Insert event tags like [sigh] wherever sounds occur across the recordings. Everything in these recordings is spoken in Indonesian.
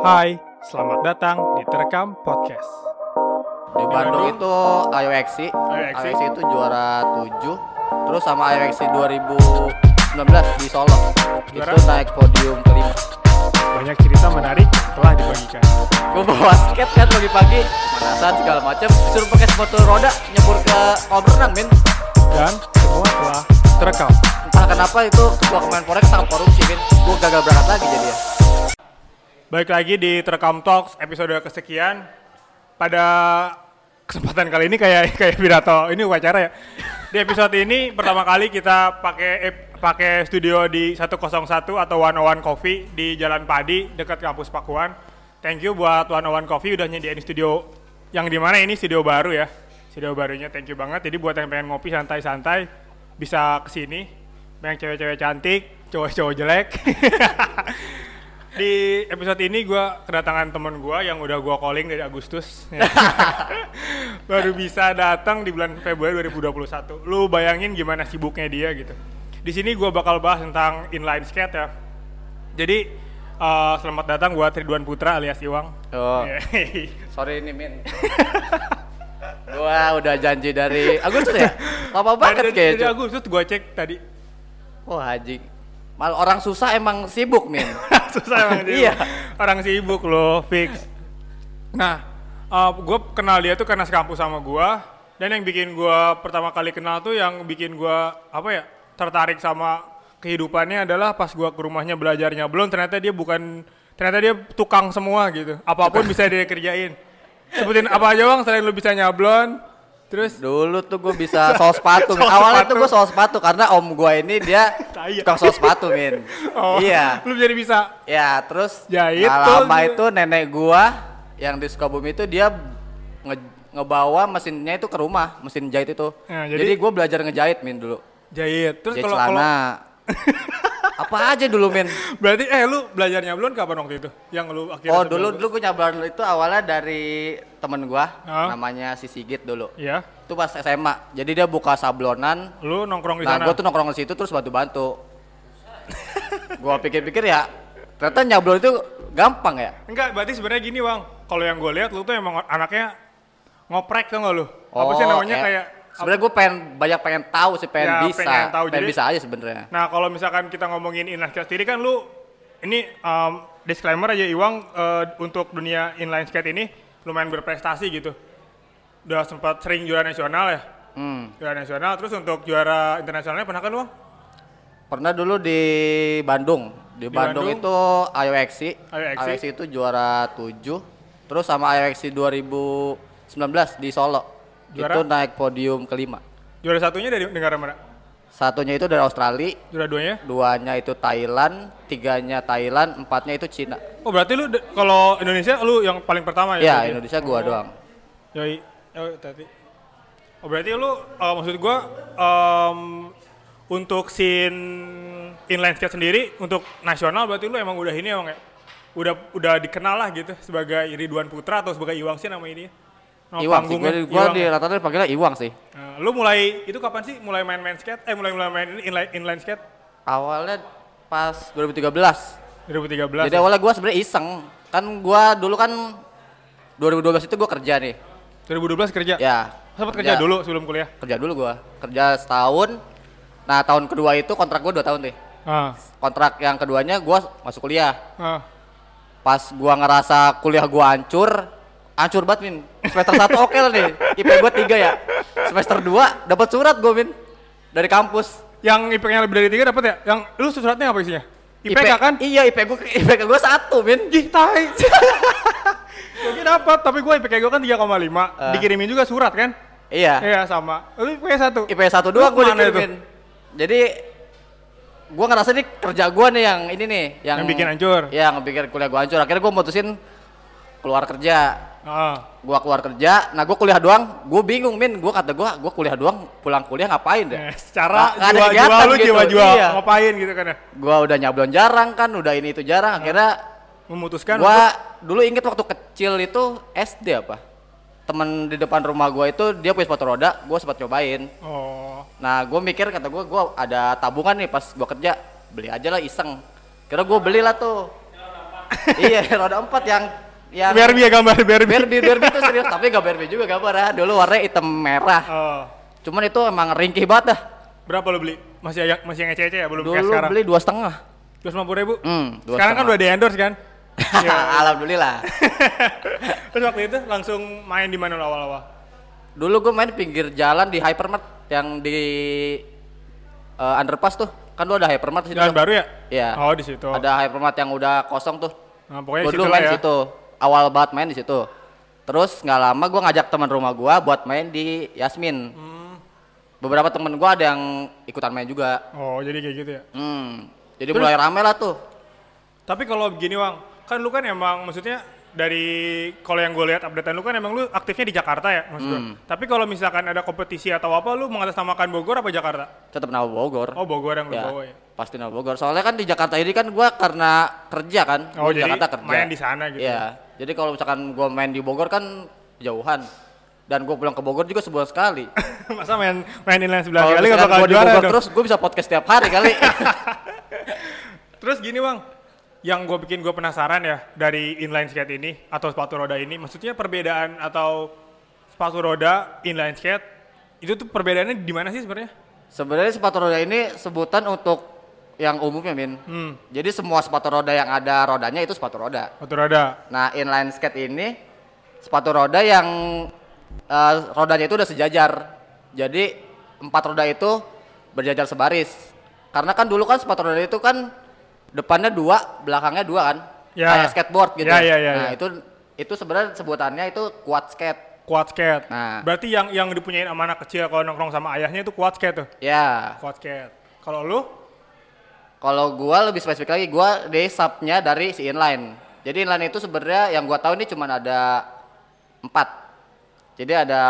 Hai, selamat datang di Terekam Podcast. Di Bandung itu Ayo Exi. Ayo Ayo Exi. Exi itu juara 7. Terus sama Ayo Exi 2019 di Solo. Juara? Itu naik podium kelima. Banyak cerita menarik telah dibagikan. Gue bawa basket kan pagi-pagi, pemanasan segala macam. Disuruh pakai sepatu roda nyebur ke kolam renang, min. Dan semua telah terekam. Entah kenapa itu ketua Kemenpora ketangkap korupsi, min. Gue gagal berangkat lagi jadi ya. Baik lagi di Terekam Talks episode kesekian. Pada kesempatan kali ini kayak [laughs] kayak pidato ini upacara ya. Di episode ini pertama kali kita pakai eh, pakai studio di 101 atau 101 Coffee di Jalan Padi dekat kampus Pakuan. Thank you buat 101 Coffee udah nyediain studio yang di mana ini studio baru ya. Studio barunya thank you banget. Jadi buat yang pengen ngopi santai-santai bisa ke sini. Banyak cewek-cewek cantik, cowok-cowok jelek. [laughs] di episode ini gue kedatangan temen gue yang udah gue calling dari Agustus [laughs] [laughs] baru bisa datang di bulan Februari 2021 lu bayangin gimana sibuknya dia gitu di sini gue bakal bahas tentang inline skate ya jadi eh, selamat datang buat Ridwan Putra alias Iwang Oh, [laughs] sorry ini, min. Gua udah janji dari Agustus ya? Lama banget kayaknya. dari. Agustus gue cek tadi Wah, haji. Mal orang susah emang sibuk, min. [laughs] susah emang dia Iya. orang sibuk loh fix. Nah gue kenal dia tuh karena sekampus sama gue dan yang bikin gue pertama kali kenal tuh yang bikin gue apa ya tertarik sama kehidupannya adalah pas gue ke rumahnya belajarnya. Belum ternyata dia bukan ternyata dia tukang semua gitu. Apa pun bisa dia kerjain. Sebutin apa aja bang selain lu bisa nyablon terus Dulu tuh gue bisa [laughs] sol sepatu. Awalnya sepatu. tuh gue sol sepatu karena om gue ini dia ya. tukang sol sepatu, min. [laughs] oh, Iya. lu jadi bisa Ya, terus Jahit tuh. lama itu nenek gua yang di Sukabumi itu dia nge- ngebawa mesinnya itu ke rumah, mesin jahit itu. Ya, jadi jadi- gua belajar ngejahit, min dulu. jahit terus kalau. Apa aja dulu, min? berarti eh lu belajar nyablon kapan waktu itu yang lu akhirnya Oh, dulu dulu gua nyablon itu awalnya dari temen gua, Ah. namanya si Sigit dulu. Iya. Itu pas SMA. Jadi dia buka sablonan. Lu nongkrong di Nah, sana. gua tuh nongkrong di situ terus bantu-bantu. gua pikir-pikir ya, ternyata nyablon itu gampang ya. Enggak, berarti sebenarnya gini, Bang. Kalau yang gue lihat lu tuh emang anaknya ngoprek tuh nggak lu? Apa sih namanya eh, kayak Sebenarnya gue pengen banyak pengen tahu sih, pengen Ya, bisa, pengen tahu. Jadi- bisa aja sebenarnya. Nah, kalau misalkan kita ngomongin inline skate sendiri kan lu ini um, disclaimer aja Iwang eh, untuk dunia inline skate ini lumayan berprestasi gitu. Udah sempat sering juara nasional ya. Hmm. Juara nasional terus untuk juara internasionalnya pernah kan lu? Pernah dulu di Bandung. Di, Di Bandung, Bandung? itu. Ayo Exi. itu juara 7. Terus sama Ayo Exi 2019 di Solo. Juara? Itu naik podium kelima. Juara satunya dari negara mana? Satunya itu dari Australia, Juara duanya? duanya itu Thailand, tiganya Thailand, empatnya itu Cina. Oh, berarti lu kalau Indonesia lu yang paling pertama ya? Ya, berarti? Indonesia gua doang. Yoi, yoi tadi. Oh berarti lu uh, maksud gua um, untuk scene inline skate sendiri untuk nasional berarti lu emang udah ini emang ya udah udah dikenal lah gitu sebagai Ridwan Putra atau sebagai Iwang sih nama ini. Nama Iwang sih, gua Iwang di ya? rata-rata dipanggilnya Iwang sih. Nah, lu mulai itu kapan sih mulai main-main skate? Eh mulai mulai main inline, inline skate? Awalnya pas 2013. 2013. Jadi ya? awalnya gua sebenarnya iseng. Kan gua dulu kan 2012 itu gua kerja nih. 2012 kerja. Ya. Sempat kerja dulu sebelum kuliah. Kerja dulu gua. Kerja setahun. Nah, tahun kedua itu kontrak gua 2 tahun deh. Ah, Kontrak yang keduanya gua masuk kuliah. ah. Pas gua ngerasa kuliah gua hancur, hancur banget, Min. Semester 1 oke lah nih. IP gua 3 ya. Semester 2 dapat surat gua, Min. Dari kampus. Yang IPK-nya lebih dari tiga dapat ya? Yang lu suratnya apa isinya? IPK kan? Iya, IP gua IPK gua 1, Min. Ih, tai. [laughs] Mungkin dapat, tapi gue IPK gue kan 3,5. Ah. Dikirimin juga surat kan? Iya. Iya, sama. Lu IPK 1. IP 1 doang Lu gue ke mana itu? dikirimin. Jadi gua ngerasa nih kerja gua nih yang ini nih yang, Yang bikin hancur. Iya, ngebikin kuliah gua hancur. Akhirnya gua mutusin keluar kerja. Ah. Gua keluar kerja, nah gua kuliah doang. Gua bingung, Min. Gua kata gua, gua kuliah doang, pulang kuliah ngapain deh? Eh, secara ada jiwa-jiwa kegiatan lu gitu, jiwa-jiwa iya. ngapain gitu kan ya? Gua udah nyablon jarang kan, udah ini itu jarang. Akhirnya Memutuskan gua dulu inget waktu kecil itu SD apa? Temen di depan rumah gua itu dia punya sepatu roda, gua sempat cobain. untuk Oh. Nah, gue mikir kata gue, gue ada tabungan nih pas gue kerja, beli aja lah iseng. Kira gue belilah tuh. [laughs] iya, roda empat yang yang Barbie ya gambar Barbie. Barbie, Barbie itu serius, tapi nggak Barbie juga gambar ya. Dulu warnanya hitam merah. Oh. Cuman itu emang ringkih banget dah. Berapa lo beli? Masih yang masih yang ece-ece ya belum kayak Dulu sekarang. beli dua setengah. Dua puluh ribu. Hmm, sekarang kan udah di endorse kan? [laughs] Iya. Alhamdulillah. [laughs] Terus waktu itu langsung main di mana awal-awal? Dulu gue main di pinggir jalan di Hypermart yang di eh, underpass tuh. Kan lu ada Hypermart di situ. Jalan baru ya? Iya. Oh di situ. Ada Hypermart yang udah kosong tuh. Nah, pokoknya di dulu main ya. situ. Awal banget main di situ. Terus nggak lama gue ngajak teman rumah gue buat main di Yasmin. Hmm. Beberapa temen gue ada yang ikutan main juga. Oh jadi kayak gitu ya. Hmm. Jadi Terus- mulai rame lah tuh. Tapi kalau begini Wang, kan lu kan emang maksudnya dari kalau yang gue lihat updatean lu kan emang lu aktifnya di Jakarta ya maksud gua. Hmm. Tapi kalau misalkan ada kompetisi atau apa lu mengatasnamakan Bogor apa Jakarta? Tetap nama Bogor. Oh Bogor yang lu ya, bawa ya. pasti nama Bogor. Soalnya kan di Jakarta ini kan gue karena kerja kan. Oh di jadi Jakarta kerja. main di sana gitu. Iya. Jadi kalau misalkan gue main di Bogor kan jauhan. Dan gue pulang ke Bogor juga sebulan sekali. [laughs] Masa main main inline sebelah Kalau kali gak bakal di juara Bogor dong. terus gue bisa podcast tiap hari kali. [laughs] Terus gini Bang, yang gue bikin gue penasaran ya dari inline skate ini atau sepatu roda ini, maksudnya perbedaan atau sepatu roda inline skate itu tuh perbedaannya di mana sih sebenarnya? Sebenarnya sepatu roda ini sebutan untuk yang umumnya min. Hmm, Jadi semua sepatu roda yang ada rodanya itu sepatu roda. sepatu roda. Nah inline skate ini sepatu roda yang eh, rodanya itu udah sejajar. Jadi empat roda itu berjajar sebaris. Karena kan dulu kan sepatu roda itu kan depannya dua, belakangnya dua kan. Ya. Kayak skateboard gitu. Ya, ya, ya, nah ya. itu itu sebenarnya sebutannya itu quad skate. Quad skate. Nah. Berarti yang yang dipunyain sama anak kecil kalau nongkrong sama ayahnya itu quad skate tuh. Ya. Quad skate. Kalau lu? Kalau gua lebih spesifik lagi, gua day subnya dari si inline. Jadi inline itu sebenarnya yang gua tahu ini cuma ada empat. Jadi ada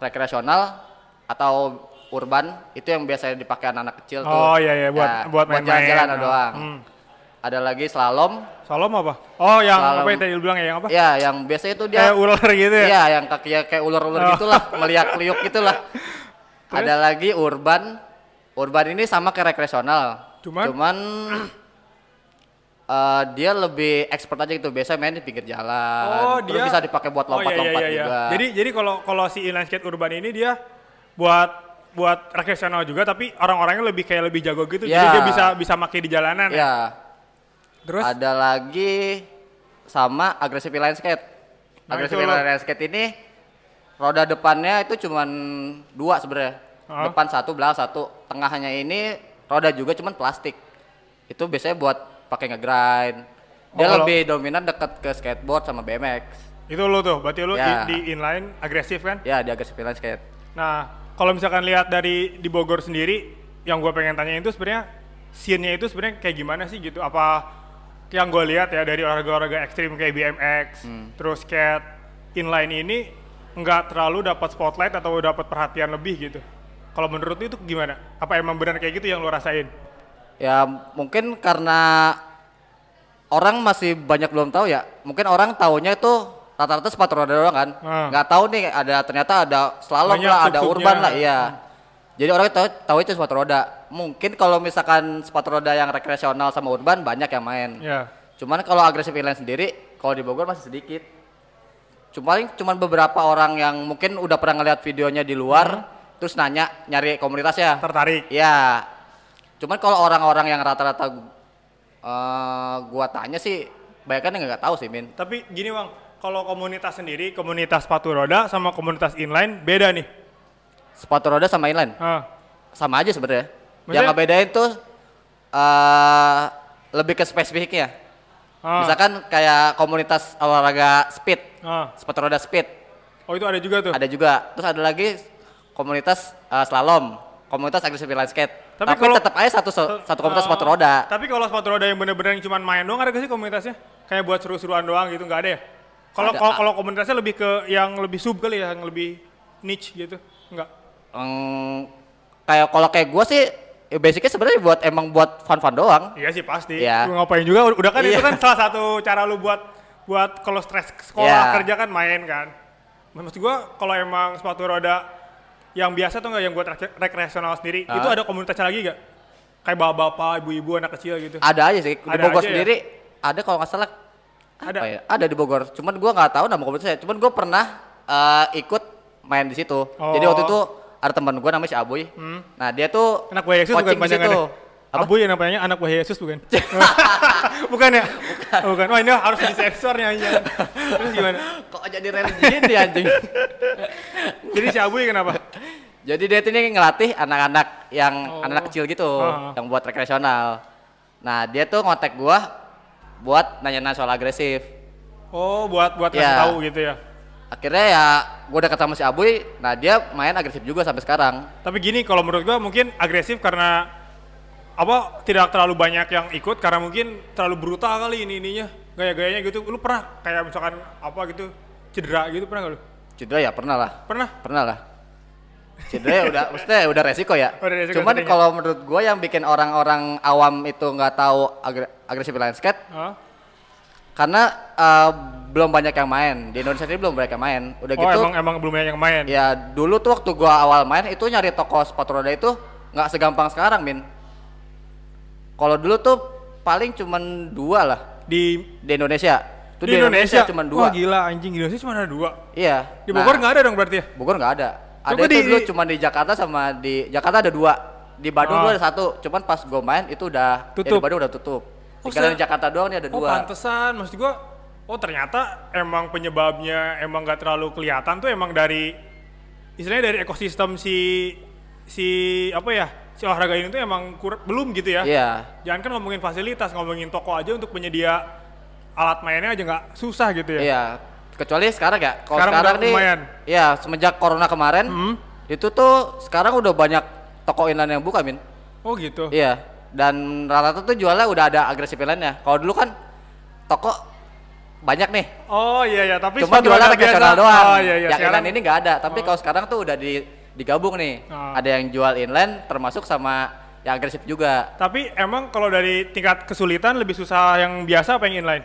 rekreasional atau urban itu yang biasanya dipakai anak-anak kecil tuh. Oh iya iya buat Ya, buat main-main. jalan-jalan Oh. doang. Hmm. Ada lagi slalom. Salom apa? Oh yang Slalom. apa yang tadi lu bilang ya yang apa? Ya, yang biasanya itu dia Kayak ular gitu ya? Iya, yang kakinya kayak ular-ular Oh. gitulah, meliak-liuk gitulah. [laughs] Terus? Ada lagi urban. Urban ini sama kayak rekreasional. Cuman? Cuman eh, dia lebih expert aja gitu. Biasa main di pinggir jalan. Oh, Terus dia bisa dipakai buat Oh, iya, lompat-lompat iya, iya, iya. juga. Jadi jadi kalau kalau si inline skate urban ini dia buat buat rekreasional juga tapi orang-orangnya lebih kayak lebih jago gitu. Jadi Ya. dia bisa bisa pakai di jalanan ya. ya, Terus ada lagi sama agresif inline skate. Nah, Agresif inline skate ini roda depannya itu cuman dua sebenarnya. Oh. Depan satu, belakang satu. Tengahnya ini roda juga cuman plastik. Itu biasanya buat pakai ngegrind. Dia Oh, kalau- lebih dominan dekat ke skateboard sama BMX. itu lu tuh, berarti lu Ya. di, di inline agresif kan? Ya, di agresif inline skate. Nah, kalau misalkan lihat dari di Bogor sendiri, yang gue pengen tanya itu sebenarnya scene-nya itu sebenarnya kayak gimana sih gitu? Apa yang gue lihat ya dari olahraga-olahraga ekstrim kayak BMX, Hmm. terus skate, inline ini nggak terlalu dapat spotlight atau dapat perhatian lebih gitu? Kalau menurut lu itu gimana? Apa emang benar kayak gitu yang lu rasain? Ya, mungkin karena orang masih banyak belum tahu ya. Mungkin orang taunya itu rata-rata sepatu roda doang kan. Ah. Nggak tahu nih ada ternyata ada slalom Banyak lah, ada urban lah, iya. Jadi orang tahu tahu itu sepatu roda. Mungkin kalau misalkan sepatu roda yang rekreasional sama urban banyak yang main. Ya, Cuman kalau agresif inline sendiri, kalau di Bogor masih sedikit. Cuma paling cuman beberapa orang yang mungkin udah pernah ngeliat videonya di luar, terus nanya nyari komunitasnya. tertarik. Iya. Cuman kalau orang-orang yang rata-rata eh gua tanya sih, banyak kan yang nggak tahu sih, Min. Tapi gini bang, kalau komunitas sendiri, komunitas sepatu roda sama komunitas inline beda nih. Sepatu roda sama inline Ah, sama aja sebenarnya. Yang ngebedain tuh eh lebih ke spesifiknya. ah, Misalkan kayak komunitas olahraga speed, ah. sepatu roda speed, Oh itu ada juga tuh. ada juga. Terus ada lagi komunitas eh, slalom, komunitas agresif skate. Tapi Tapi, kalau- tetap aja satu satu komunitas Oh, sepatu roda. Tapi kalau sepatu roda yang bener-bener yang cuma main doang ada gak sih komunitasnya? Kayak buat seru-seruan doang gitu nggak ada ya? Kalau kalau kalau komunitasnya lebih ke yang lebih sub kali ya, yang lebih niche gitu. Enggak. Hmm, kayak kalau kayak gua sih ya basicnya sebenarnya buat emang buat fun-fun doang. Iya sih pasti. Iya. Lu ngapain juga udah kan itu Iya. kan salah satu cara lu buat buat kalau stres sekolah Iya. kerja kan main kan. Maksud gua kalau emang sepatu roda yang biasa tuh nggak yang buat rek- rekreasional sendiri, Ah. itu ada komunitasnya lagi gak? Kayak bapak-bapak, ibu-ibu, anak kecil gitu. Ada aja sih di Ada Bogor ya? sendiri ada kalau nggak salah Ada. ya? Ada di Bogor. Cuman gua nggak tahu nama komunitasnya. Cuman gua pernah eh, ikut main di situ. Jadi Oh. waktu itu ada teman gua namanya si Aboy. Nah, dia tuh Anak buah Yesus bukan coaching di situ. Apa? Abu yang namanya anak buah Yesus bukan? [laughs] bukan ya? Bukan. bukan. Wah ini harus disensor nih anjing. Terus gimana? Kok jadi religion dia anjing? [laughs] Jadi si Abu kenapa? Jadi dia tuh ini ngelatih anak-anak yang Oh. anak kecil gitu, Ah. yang buat rekreasional. Nah, dia tuh ngontek gua buat nanya-nanya soal agresif. Oh buat buat kasih Ya. tahu gitu ya. Akhirnya ya gua udah ketemu si Abuy, nah dia main agresif juga sampai sekarang. Tapi gini kalau menurut gua mungkin agresif karena apa tidak terlalu banyak yang ikut karena mungkin terlalu brutal kali ini ininya gaya-gayanya gitu. Lu pernah kayak misalkan apa gitu cedera gitu pernah gak lu? Cedera ya pernah lah, Pernah? pernah lah. Cedera ya udah, [laughs] maksudnya udah resiko ya. Udah resiko Cuman kalau menurut gua yang bikin orang-orang awam itu nggak tahu agre- agresif line skate Hah? karena eh, belum banyak yang main di Indonesia ini belum banyak yang main. Udah Oh gitu. emang emang belum banyak yang main. Ya dulu tuh waktu gua awal main itu nyari toko sepatu roda itu nggak segampang sekarang min. Kalau dulu tuh paling cuman dua lah Di di Indonesia. Itu di Indonesia, cuman Wah dua. gila anjing Indonesia cuma ada dua. Iya. Di Bogor nggak ada dong berarti ya? Bogor nggak ada. Ada Coba itu di- dulu cuma di Jakarta sama di Jakarta ada dua. Di Bandung Oh. dulu ada satu. Cuman pas gua main itu udah ya Tutup. di Bandung udah tutup. Oh, di Jakarta doang nih ada Oh dua. pantesan, maksud gua oh ternyata emang penyebabnya emang gak terlalu kelihatan tuh emang dari istilahnya dari ekosistem si si apa ya si olahraga ini tuh emang kur- belum gitu ya. Iya. Jangan kan ngomongin fasilitas, ngomongin toko aja untuk penyedia alat mainnya aja nggak susah gitu ya. Iya. Kecuali sekarang ya. Kalau Sekarang sekarang, udah nih, lumayan. Iya, semenjak corona kemarin, Hmm. itu tuh sekarang udah banyak toko inline yang buka, Min. Oh gitu. Iya. Dan rata-rata tuh jualnya udah ada agresif inline-nya. Kalau dulu kan toko banyak nih. Oh iya iya, tapi Cuma rekreasional biasa- doang. Oh iya iya. yang sekarang- inline ini nggak ada. Tapi kalau sekarang tuh udah di digabung nih. Oh. Ada yang jual inline termasuk sama yang agresif juga. Tapi emang kalau dari tingkat kesulitan lebih susah yang biasa apa yang inline?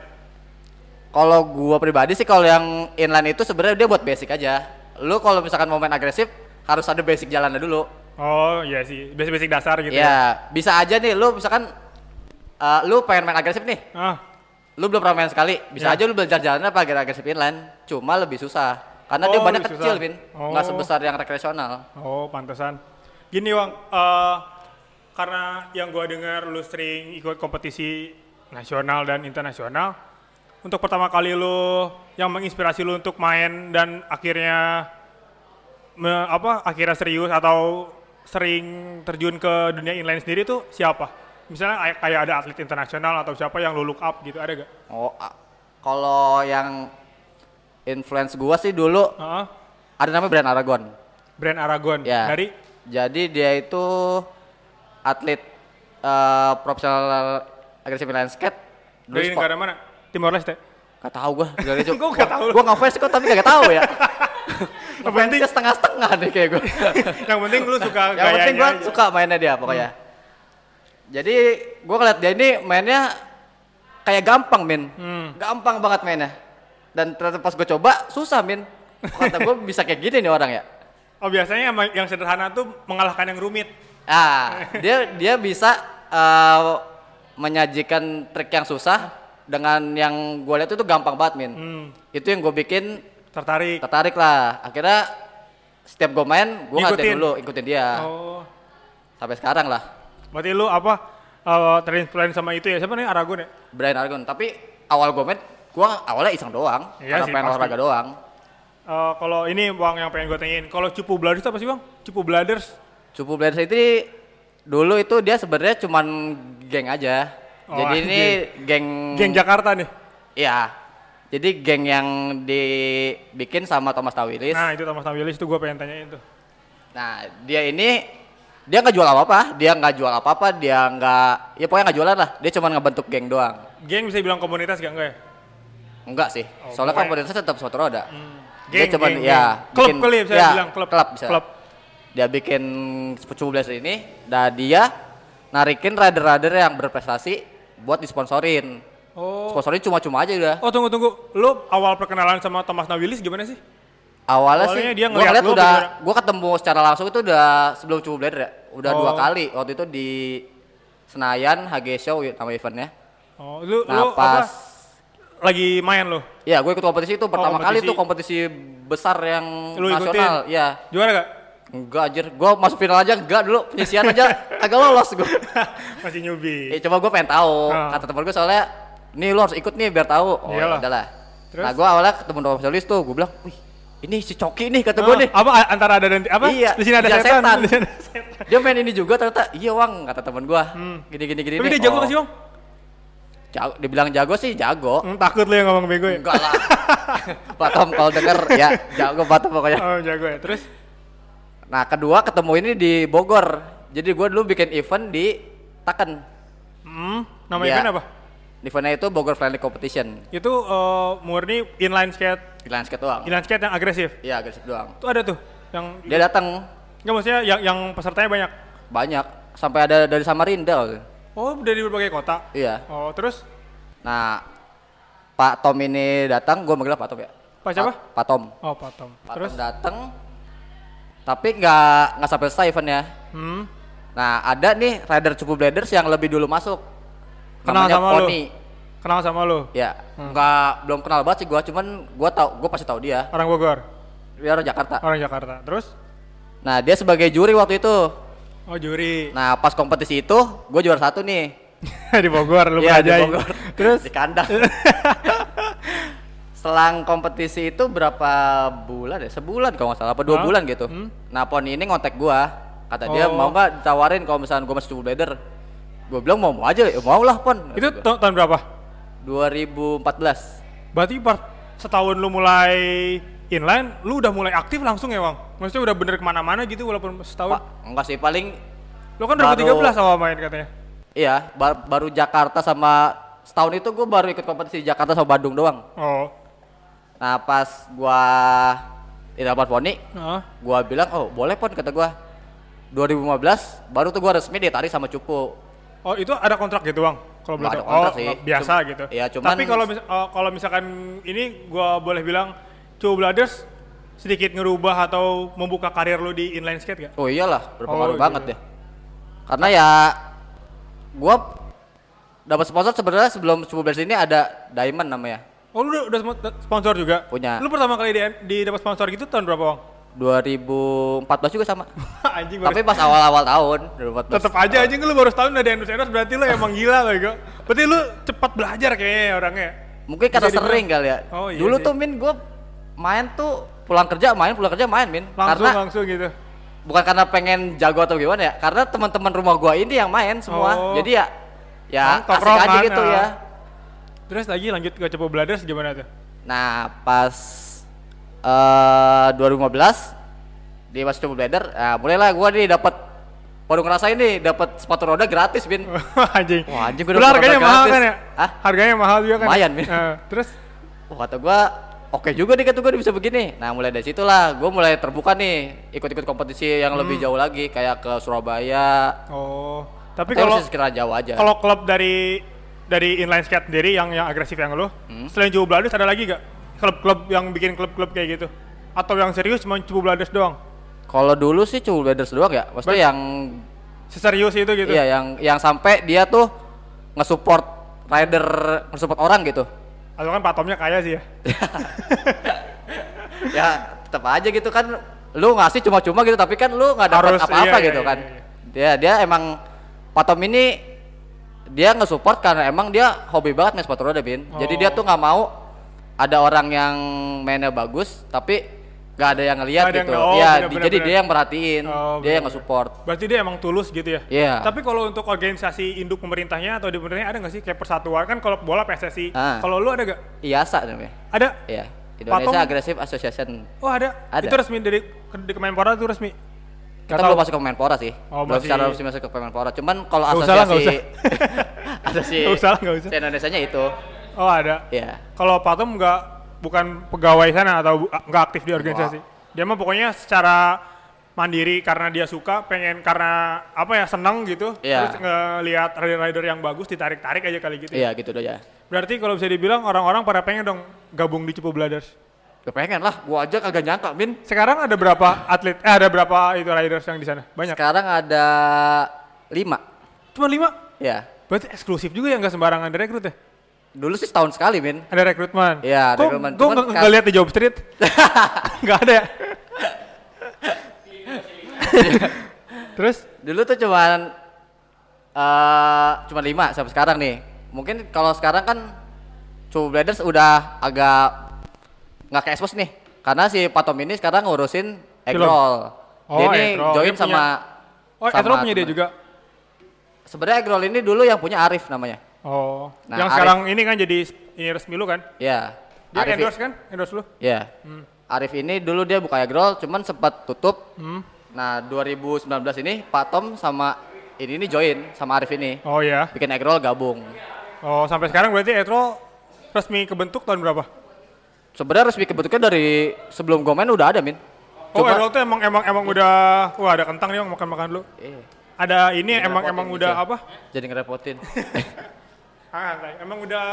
Kalau gua pribadi sih kalau yang inline itu sebenarnya dia buat basic aja. Lu kalau misalkan mau main agresif harus ada basic jalannya dulu. Oh iya sih, basic-basic dasar gitu ya. ya, bisa aja nih lu misalkan eh, lu pengen main agresif nih. Ah, Lu belum pernah main sekali, bisa Ya. aja lu belajar jalannya apa agar agresif inline. Cuma lebih susah. Karena dia Oh, banyak lebih kecil. Vin. Oh. Nggak sebesar yang rekreasional. Oh, pantesan. Gini, Wang, eh, karena yang gua dengar lu sering ikut kompetisi nasional dan internasional, untuk pertama kali lu yang menginspirasi lu untuk main dan akhirnya me- apa akhirnya serius atau sering terjun ke dunia inline sendiri tuh siapa? Misalnya kayak- ada atlet internasional atau siapa yang lu look up gitu, ada gak? Oh, kalau yang influence gua sih dulu Heeh. ada namanya Brian Aragon. Brand Aragon Ya. dari Jadi dia itu atlet eh, profesional agresif inline skate. Dari negara mana? Timor Leste. Gak tahu gua. Dari [laughs] Gua nggak tahu. Gua ngefans kok tapi gak tahu ya. [laughs] Yang penting- setengah-setengah nih kayak gua. [laughs] yang penting lu suka Yang penting gua gayanya aja. suka mainnya dia pokoknya. Jadi gua ngeliat dia ini mainnya kayak gampang, Min. Hmm. Gampang banget mainnya. Dan ternyata pas gua coba susah, Min. Kata gua bisa kayak gini nih orang ya. Oh biasanya yang sederhana tuh mengalahkan yang rumit. Ah, dia dia bisa eh, menyajikan trik yang susah dengan yang gue lihat itu gampang banget, Min. Hmm, Itu yang gue bikin tertarik. tertarik lah. Akhirnya setiap gue main, gue ngatain Ngikutin? dulu, ikutin dia. Oh, Sampai sekarang lah, berarti lu apa uh, terinfluence sama itu ya? Siapa nih Aragon ya? Brian Argon. Tapi awal gue main, gue awalnya iseng doang. Iya karena sih, pengen pasti. olahraga doang. Uh, kalau ini bang yang pengen gue tanyain, kalau Cupu Bladders apa sih bang? Cupu Bladders? Cupu Blades itu dulu itu dia sebenarnya cuman geng aja. Oh, Jadi ini geng Geng Jakarta nih. Iya. Jadi geng yang dibikin sama Thomas Tawilis. Nah itu Thomas Tawilis itu gue pengen tanyain tuh. Nah, dia ini dia nggak jual apa-apa, dia nggak jual apa-apa, dia nggak, ya pokoknya nggak jualan lah. Dia cuma ngebentuk geng doang. Geng bisa bilang komunitas gak enggak ya? Enggak sih. Oh, Soalnya pokoknya- komunitasnya tetap sepatu roda. Geng, Dia cuman geng, ya geng. Klub bikin- kali ya bisa ya, bilang klub. Klub bisa. Klub. Dia bikin cupu belas ini, dan dia narikin rider-rider yang berprestasi buat disponsorin. Oh. Sponsorin cuma-cuma aja udah. Oh tunggu tunggu, lu awal perkenalan sama Thomas Nawilis gimana sih? Awalnya, Awalnya sih dia gua ngeliat udah gimana? gua ketemu secara langsung itu udah sebelum cukup Blader ya. Udah dua Oh. kali waktu itu di Senayan HG Show nama eventnya. Oh, lu Nah, lu apa? Lagi main lu. Ya, gue ikut kompetisi itu pertama kali kompetisi. tuh kompetisi besar yang Lu nasional. ikutin? Ya. Juara gak? Enggak anjir, gue masuk final aja enggak dulu, penyisian aja [laughs] kagak lolos gue. [laughs] Masih newbie. Ya coba gue pengen tahu, Ah. kata temen gue soalnya, nih lu harus ikut nih biar tahu. Oh, Iyalah. ya udahlah. Terus? Nah, gue awalnya ketemu dengan spesialis tuh, gue bilang, wih, ini si Coki nih kata gue Oh, nih. Apa antara ada dan apa? Iya, Di sini ada iya, setan. setan. Di sini ada setan. Dia main ini juga ternyata, iya Wang, kata temen gue. Gini gini gini. Hmm. Tapi nih. dia jago Oh, sih, Bang? Jago, dibilang jago sih jago. Hmm, takut lu yang ngomong bego ya? Enggak lah. [laughs] Pak Tom kalau denger ya jago Pak Tom pokoknya. Oh, jago ya. Terus? Nah kedua ketemu ini di Bogor. Jadi gue dulu bikin event di Taken. Hmm, nama Iya. event apa? Eventnya itu Bogor Friendly Competition. Itu eh, murni inline skate, Inline skate doang. inline skate yang agresif. Iya agresif doang. Itu ada tuh yang Dia datang Enggak maksudnya yang yang pesertanya banyak. banyak sampai ada dari Samarinda. Oh, dari berbagai kota. Iya. Oh, terus Nah Pak Tom ini datang, gue manggil Pak Tom ya. Pak siapa? Pak, Pak Tom. Oh, Pak Tom. Pak Terus Tom datang. Tapi nggak nggak sampai selesai eventnya. hmm, Nah ada nih rider cupu bladers yang lebih dulu masuk. Kenal Namanya sama lu? Pony. kenal sama lu? Ya, nggak belum kenal banget sih gua, cuman gua tau, gua pasti tahu dia. Orang Bogor, Dia orang Jakarta. orang Jakarta. Terus Nah dia sebagai juri waktu itu. Oh juri Nah pas kompetisi itu, gue juara satu nih. [laughs] di Bogor lu Iya, di. Bogor. Terus di kandang. [laughs] Selang kompetisi itu berapa bulan ya? Sebulan kalau nggak salah, apa dua Hah? bulan gitu. Hmm. Nah Pony ini ngontek gua, kata dia Oh. mau nggak ditawarin kalau misalnya gua masih cupu blader. Gue bilang mau mau aja, ya mau lah Pon. itu ta- tahun berapa? 2014. Berarti setahun lu mulai inline, lu udah mulai aktif langsung ya, Bang? Maksudnya udah bener ke mana-mana gitu walaupun setahun? Pak, enggak sih paling Lu kan baru- 2013 awal main katanya. iya ba- baru Jakarta sama setahun itu gue baru ikut kompetisi di Jakarta sama Bandung doang. Oh. Nah pas gua di dapat poni, Heeh. gua bilang oh boleh pon kata gua. 2015 baru tuh gua resmi ditarik sama Cupu. Oh, itu ada kontrak gitu, Bang? Kalau Nggak ada kontrak oh, sih. biasa Cum- gitu. iya, cuman- Tapi kalau mis- oh, kalau misalkan ini gua boleh bilang Cow Brothers sedikit ngerubah atau membuka karir lu di inline skate gak? Oh iyalah berpengaruh Oh, banget gitu. deh. Karena ya gua dapat sponsor sebenarnya sebelum Cupu Blast ini ada Diamond namanya. Oh, lu udah, udah spo- sponsor juga? Punya. Lu pertama kali di, di dapat sponsor gitu tahun berapa, Bang? 2014 juga sama. [laughs] anjing Tapi pas awal-awal tahun 2014. tetep aja anjing lu baru setahun udah di endorse endorse berarti lu emang gila bego. Berarti lu cepat belajar kayaknya orangnya. Mungkin karena sering kali ya. Oh, iya Dulu sih. tuh Min gue main tuh pulang kerja main pulang kerja main Min. Langsung karena langsung gitu. bukan karena pengen jago atau gimana ya. Karena teman-teman rumah gua ini yang main semua. Oh. Jadi ya ya Oh, asik aja gitu ya. Terus lagi lanjut ke Cepo Brothers gimana tuh? Nah pas eh 2015 di Mas Coba Blader, nah, mulailah gua nih dapat baru ngerasain nih dapat sepatu roda gratis Bin. [laughs] anjing. Wah, anjing, gua Dulu dapet harganya mahal gratis. kan ya? Hah? Harganya mahal juga kan? Lumayan, Min. Eh, terus Wah kata gua oke juga nih kata gua bisa begini. Nah mulai dari situlah gua mulai terbuka nih ikut-ikut kompetisi yang Hmm. lebih jauh lagi kayak ke Surabaya. oh, tapi kalau sekira jauh aja. kalau klub dari dari inline skate sendiri yang yang agresif yang lu, Hmm. selain Cepo Brothers ada lagi gak? Klub-klub yang bikin klub-klub kayak gitu? Atau yang serius cuma Cepo Brothers doang? Kalau dulu sih Cool Brothers doang ya. Maksudnya yang Seserius itu gitu? iya yang yang sampai dia tuh nge-support rider nge-support orang gitu. Atau kan Pak Tomnya kaya sih ya? [laughs] ya tetap aja gitu kan lu ngasih cuma-cuma gitu tapi kan lu nggak dapat Harus, apa-apa iya, gitu iya, kan. iya, Dia dia emang Patom ini dia nge-support karena emang dia hobi banget main sepatu roda bin. Jadi dia Oh. tuh nggak mau ada orang yang mainnya bagus tapi nggak ada yang Nggak ada yang- gitu. oh, Iya, bener, bener, jadi bener. dia yang merhatiin, Oh, dia yang nge-support. Berarti dia emang tulus gitu ya? Iya. Tapi kalau untuk organisasi induk pemerintahnya atau di pemerintahnya ada nggak sih kayak persatuan kan kalau bola PSSI. Ah. Kalau lu ada gak? IASA namanya. Ada? Iya. Indonesia Patom? Aggressive Association. Oh ada. Ada. Itu resmi dari di Kemenpora itu resmi. Kita belum masuk ke Kemenpora sih. Oh, belum masih- secara resmi masuk ke Kemenpora. Cuman kalau Nggak usah asosiasi [laughs] asosiasi Nggak usah lah, nggak usah. Indonesia-nya itu. Oh ada. Iya. Kalau Patom nggak bukan pegawai sana atau nggak aktif di organisasi. Dia mah pokoknya secara mandiri karena dia suka, pengen karena apa ya seneng gitu. Iya. Terus ngelihat rider-rider yang bagus ditarik-tarik aja kali gitu. ya. Iya gitu doh ya. Berarti kalau bisa dibilang orang-orang pada pengen dong gabung di Cepu Brothers. Gak pengen lah, gua aja kagak nyangka, Min. Sekarang ada berapa atlet? Eh ada berapa itu riders yang di sana? Banyak. Sekarang ada lima. Cuma lima. Ya. Berarti eksklusif juga ya nggak sembarangan direkrut ya? Dulu sih setahun sekali, Min. Ada rekrutmen? Iya, rekrutmen. Gue nggak nggak lihat di Job Street. [laughs] Nggak ada ya? Terus? Dulu tuh cuman eh cuma lima sampai sekarang nih. Mungkin kalau sekarang kan True Bladers udah agak nggak ke expose nih. Karena si Patom ini sekarang ngurusin Eggroll. Oh, dia ini Eggroll. join Dia sama Oh, Edro punya dia juga? Sebenarnya Eggroll ini dulu yang punya Arif namanya. Oh, Nah, yang Arif- sekarang ini kan jadi ini resmi lu kan? Ya. Dia Arif endorse kan? Endorse lu? Ya. Arif ini dulu dia buka Eggroll cuman sempat tutup. Hmm. Nah, 2019 ini Pak Tom sama ini ini join sama Arif ini. Oh ya. Bikin Eggroll gabung. Oh, sampai sekarang berarti Edro resmi kebentuk tahun berapa? Sebenarnya resmi kebentuknya dari sebelum gue main udah ada, Min. Oh, Cuma- Edro tuh emang emang emang udah wah ada kentang nih makan-makan dulu. Eh, Ada ini emang ngerepotin emang nih, udah apa? Jadi ngerepotin. [laughs] Ah, santai. emang udah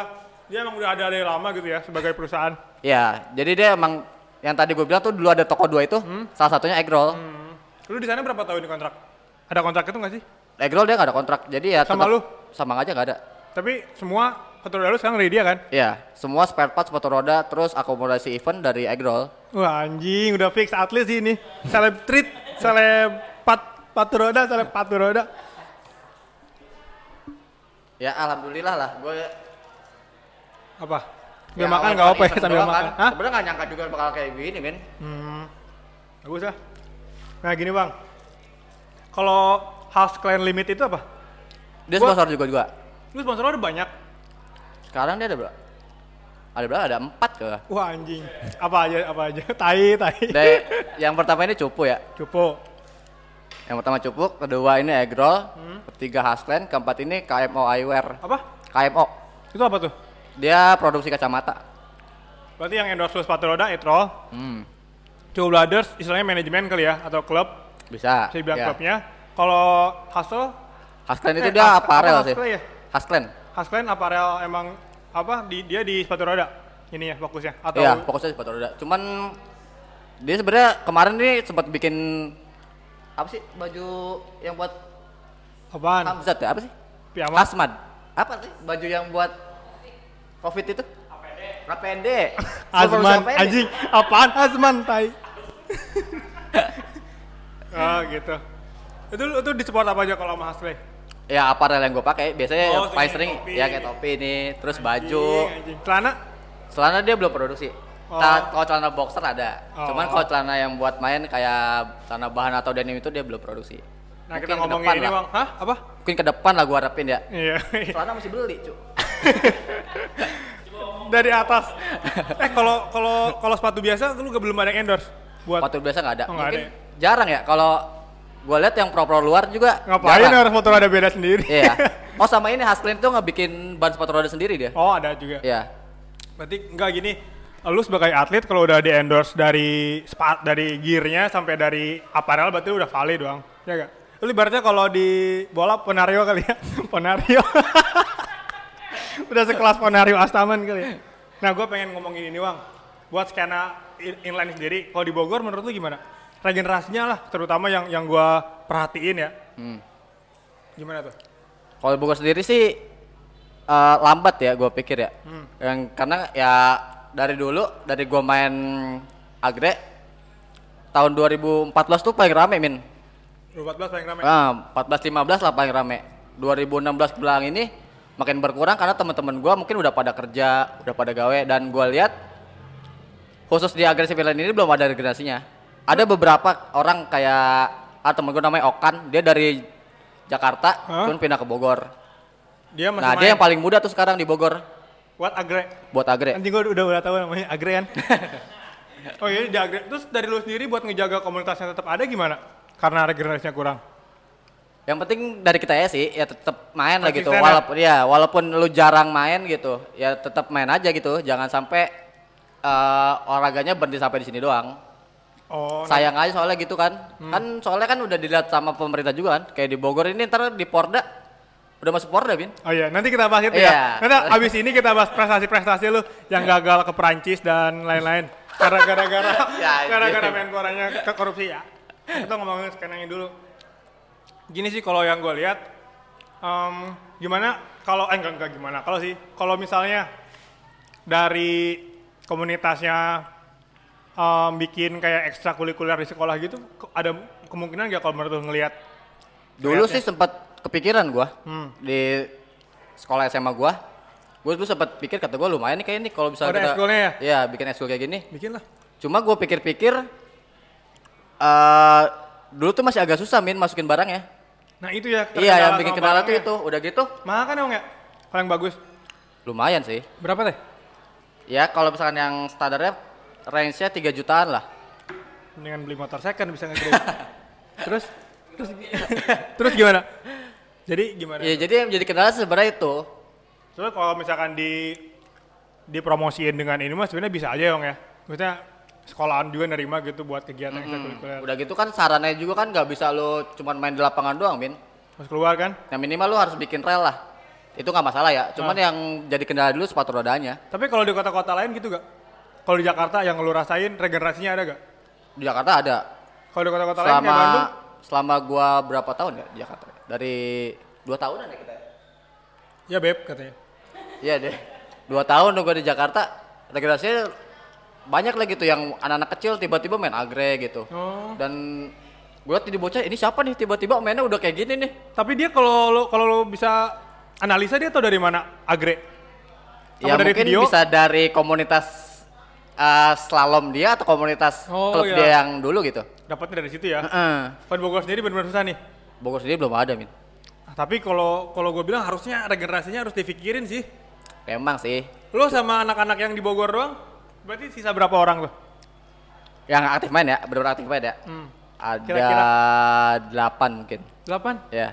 dia emang udah ada dari lama gitu ya sebagai perusahaan. ya, jadi dia emang yang tadi gue bilang tuh dulu ada toko dua itu, salah satunya Eggroll. Hmm. Lu di sana berapa tahun di kontrak? Ada kontrak itu nggak sih? Eggroll dia nggak ada kontrak, jadi ya Sama lu? Sama aja nggak ada. Tapi semua petugas lu sekarang dari dia kan? Ya, semua spare parts sepatu roda, terus akomodasi event dari Eggroll. Wah anjing udah fix atlet sih ini. Seleb treat, seleb pat patu roda, seleb patu roda. Ya alhamdulillah lah, gue Apa? Sambil makan nggak apa ya sambil makan? Hah? Sebenarnya nggak nyangka juga bakal kayak gini, Min. Hmm, bagus lah. Nah gini bang, kalau House Clan Limit itu apa? Dia Gua- sponsor juga juga. Lu sponsor ada banyak. Sekarang dia ada berapa? Ada berapa? Ada empat ke? Wah anjing. Apa aja, apa aja. [laughs] Tai, tai. Dari yang pertama ini cupu ya. Cupo. Yang pertama cupuk, kedua ini Eggroll, Hmm. ketiga Hasland, keempat ini KMO Eyewear. Apa? KMO, Itu apa tuh? dia produksi kacamata. Berarti yang endorse lu sepatu roda, Etro. Hmm, Two Brothers, istilahnya manajemen kali ya, atau klub. bisa. Saya bilang ya. klubnya. Kalau Hustle, Hasland itu Eh, dia aparel apa sih. Ya? Hasland. Hasland aparel emang apa? Di, dia di sepatu roda ininya fokusnya atau Iya, fokusnya sepatu roda. Cuman dia sebenarnya kemarin ini sempat bikin apa sih baju yang buat apaan? Hamzat ya? Apa sih? Piyama? Asmad. Apa sih baju yang buat Covid itu? APD. [laughs] Azman, anjing, apaan Azman, tai. [laughs] oh gitu. Itu itu di support apa aja kalau sama Hasle? Ya aparel yang gue pakai biasanya Oh, paling sering topi. ya kayak topi ini, terus baju. Anjing, anjing. Celana? Celana dia belum produksi. Oh. Kalau celana boxer ada. Oh. Cuman kalau celana yang buat main kayak celana bahan atau denim itu dia belum produksi. Nah, Mungkin kita ke ngomongin depan ini, lah. Bang. Hah? Apa? Mungkin ke depan lah gua harapin ya. Iya. Celana masih beli, cu. [laughs] Dari atas. Eh, kalau kalau kalau sepatu biasa lu gak belum ada yang endorse buat Sepatu biasa nggak ada. Oh, Mungkin ada jarang ya kalau gua lihat yang pro-pro luar juga ngapain jarang. harus motor ada beda sendiri? Iya. [laughs] Oh sama ini Haslin tuh ngebikin ban sepatu roda sendiri dia. oh, ada juga. Iya. Berarti enggak gini, lu sebagai atlet kalau udah di endorse dari sepat dari gearnya sampai dari apparel berarti udah valid doang. Ya enggak? Lu ibaratnya kalau di bola Ponario kali ya. [laughs] Ponario. [laughs] udah sekelas Ponario Astaman kali ya. Nah, gue pengen ngomongin ini, Bang. Buat skena in- inline sendiri, kalau di Bogor menurut lu gimana? Regenerasinya lah, terutama yang yang gua perhatiin ya. Hmm. Gimana tuh? Kalau Bogor sendiri sih eh, lambat ya gue pikir ya. Hmm. Yang karena ya dari dulu dari gua main agre tahun 2014 tuh paling rame min. 2014 paling ramai. Ah, 14 15 lah paling rame. 2016 belakang ini makin berkurang karena teman-teman gua mungkin udah pada kerja, udah pada gawe dan gua lihat khusus di agresif lain ini belum ada regenerasinya. Ada beberapa orang kayak ah temen gua namanya Okan, dia dari Jakarta, Hah? cuman pindah ke Bogor. Dia masih Nah, main. dia yang paling muda tuh sekarang di Bogor Buat agre. buat agre. Anjing gue udah udah tahu namanya Agrean. [laughs] oh iya di Agre. Terus dari lu sendiri buat ngejaga komunitasnya tetap ada gimana? Karena regenerasinya kurang. Yang penting dari kita ya sih, ya tetap main lah gitu. Ya? Walaupun ya, walaupun lu jarang main gitu, ya tetap main aja gitu. Jangan sampai eh, olahraganya berhenti sampai di sini doang. Oh, nah, Sayang aja soalnya gitu kan. Kan soalnya kan udah dilihat sama pemerintah juga kan. Kayak di Bogor ini ntar di Porda udah masuk Porda, Bin. oh iya, nanti kita bahas itu Iya. ya. Nanti abis ini kita bahas prestasi-prestasi lu yang gagal ke Perancis dan lain-lain. Karena gara-gara [laughs] Ya, [laughs] gara-gara iya. menporanya ke korupsi ya. Kita ngomongin ini dulu. Gini sih kalau yang gue lihat Em, gimana kalau eh enggak enggak gimana kalau sih kalau misalnya dari komunitasnya em, bikin kayak ekstrakurikuler di sekolah gitu ada kemungkinan nggak kalau menurut ngelihat Dulu sih sempat kepikiran gua Hmm. di sekolah SMA gua. Gua dulu sempat pikir kata gua lumayan nih kayak ini kalau bisa Oh, kita ya? Iya, bikin ekskul kayak gini. bikin lah Cuma gua pikir-pikir eh dulu tuh masih agak susah min masukin barangnya. nah itu ya Iya, yang bikin kendala tuh itu. Udah gitu mahal kan emang ya paling bagus lumayan sih. berapa teh Ya kalau misalkan yang standarnya range-nya 3 jutaan lah. mendingan beli motor second bisa nge terus [laughs] terus terus gimana jadi gimana Iya, jadi yang jadi kendala sebenarnya itu. Soalnya kalau misalkan di dipromosiin dengan ini mah sebenarnya bisa aja Yong ya. Maksudnya sekolahan juga nerima gitu buat kegiatan ekstrakurikuler. Udah gitu kan sarannya juga kan nggak bisa lo cuman main di lapangan doang, Min. Pas keluar kan. Yang minimal lo harus bikin rel lah. Itu nggak masalah ya. Cuman yang jadi kendala dulu sepatu rodanya. Tapi kalau di kota-kota lain gitu gak? Kalau di Jakarta yang lu rasain regenerasinya ada gak? Di Jakarta ada. Kalau di kota-kota lain kayak Bandung, selama gua berapa tahun ya di Jakarta? Dari dua tahunan ya kita. ya beb katanya. Iya deh. Dua tahun tuh gua di Jakarta. Regenerasinya banyak lagi tuh yang anak-anak kecil tiba-tiba main agre gitu. Oh. Dan gue liat di bocah ini siapa nih tiba-tiba mainnya udah kayak gini nih. Tapi dia kalau lu kalau lu bisa analisa dia tau dari mana agre? Apa Ya dari mungkin video? bisa dari komunitas uh, slalom dia atau komunitas Oh, klub iya. dia yang dulu gitu. Dapatnya dari situ ya. Heeh. Kalau di Bogor sendiri benar-benar susah nih. Bogor sendiri belum ada, Min. Tapi kalau kalau gue bilang harusnya regenerasinya harus dipikirin sih. Emang sih. Lu sama anak-anak yang di Bogor doang, berarti sisa berapa orang tuh? Yang aktif main ya, benar aktif main ya. Hmm. Ada Kira-kira? delapan mungkin. Delapan? [laughs] Ya.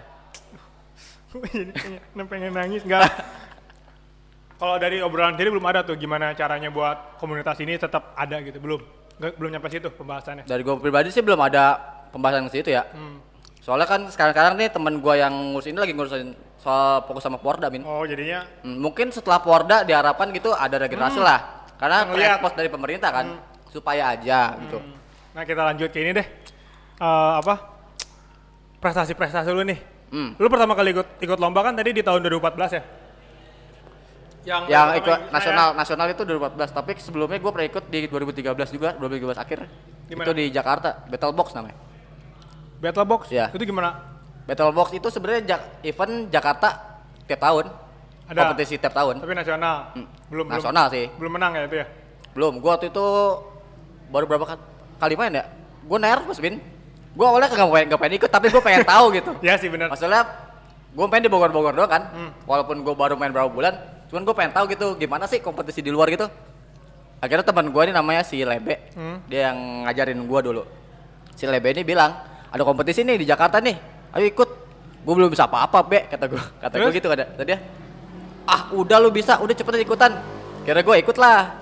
Ini [laughs] pengen, nangis enggak? [laughs] Kalau dari obrolan tadi belum ada tuh gimana caranya buat komunitas ini tetap ada gitu, belum? Nggak, belum nyampe situ pembahasannya. Dari gue pribadi sih belum ada pembahasan ke situ ya. Hmm. Soalnya kan sekarang-sekarang nih temen gue yang ngurus ini lagi ngurusin soal fokus sama Porda, Min. Oh, jadinya Hmm, mungkin setelah Porda diharapkan gitu ada regenerasi lah. Karena Ngeliat. ekspos dari pemerintah kan supaya aja gitu. Nah, kita lanjut ke ini deh. Eh, apa? Prestasi-prestasi lu nih. Hmm. Lu pertama kali ikut ikut lomba kan tadi di tahun 2014 ya? Yang Yang ikut saya- nasional nasional itu 2014, tapi sebelumnya gue pernah ikut di 2013 juga, 2013 akhir. Di mana? Itu di Jakarta, Battle Box namanya. Battle Box. Iya. Itu gimana? Battle Box itu sebenarnya Jak- event Jakarta tiap tahun. Ada. Kompetisi tiap tahun. Tapi nasional. Hmm. Belum belum Nasional sih. belum menang ya itu ya? Belum, gua waktu itu baru berapa ka- kali main ya? Gue nervous, Bin. Gue awalnya nggak pengen, pengen ikut, tapi gue pengen tahu gitu. [laughs] Iya sih benar. Maksudnya gue main di Bogor-Bogor doang kan, Hmm. walaupun gue baru main berapa bulan, cuman gue pengen tahu gitu gimana sih kompetisi di luar gitu. Akhirnya teman gue ini namanya si Lebe, Hmm. dia yang ngajarin gue dulu. Si Lebe ini bilang ada kompetisi nih di Jakarta nih, ayo ikut. Gue belum bisa apa-apa be, kata gue, [laughs] kata gue gitu kata, kata dia. Ah udah lu bisa, udah cepetan ikutan. Kira gue ikut lah.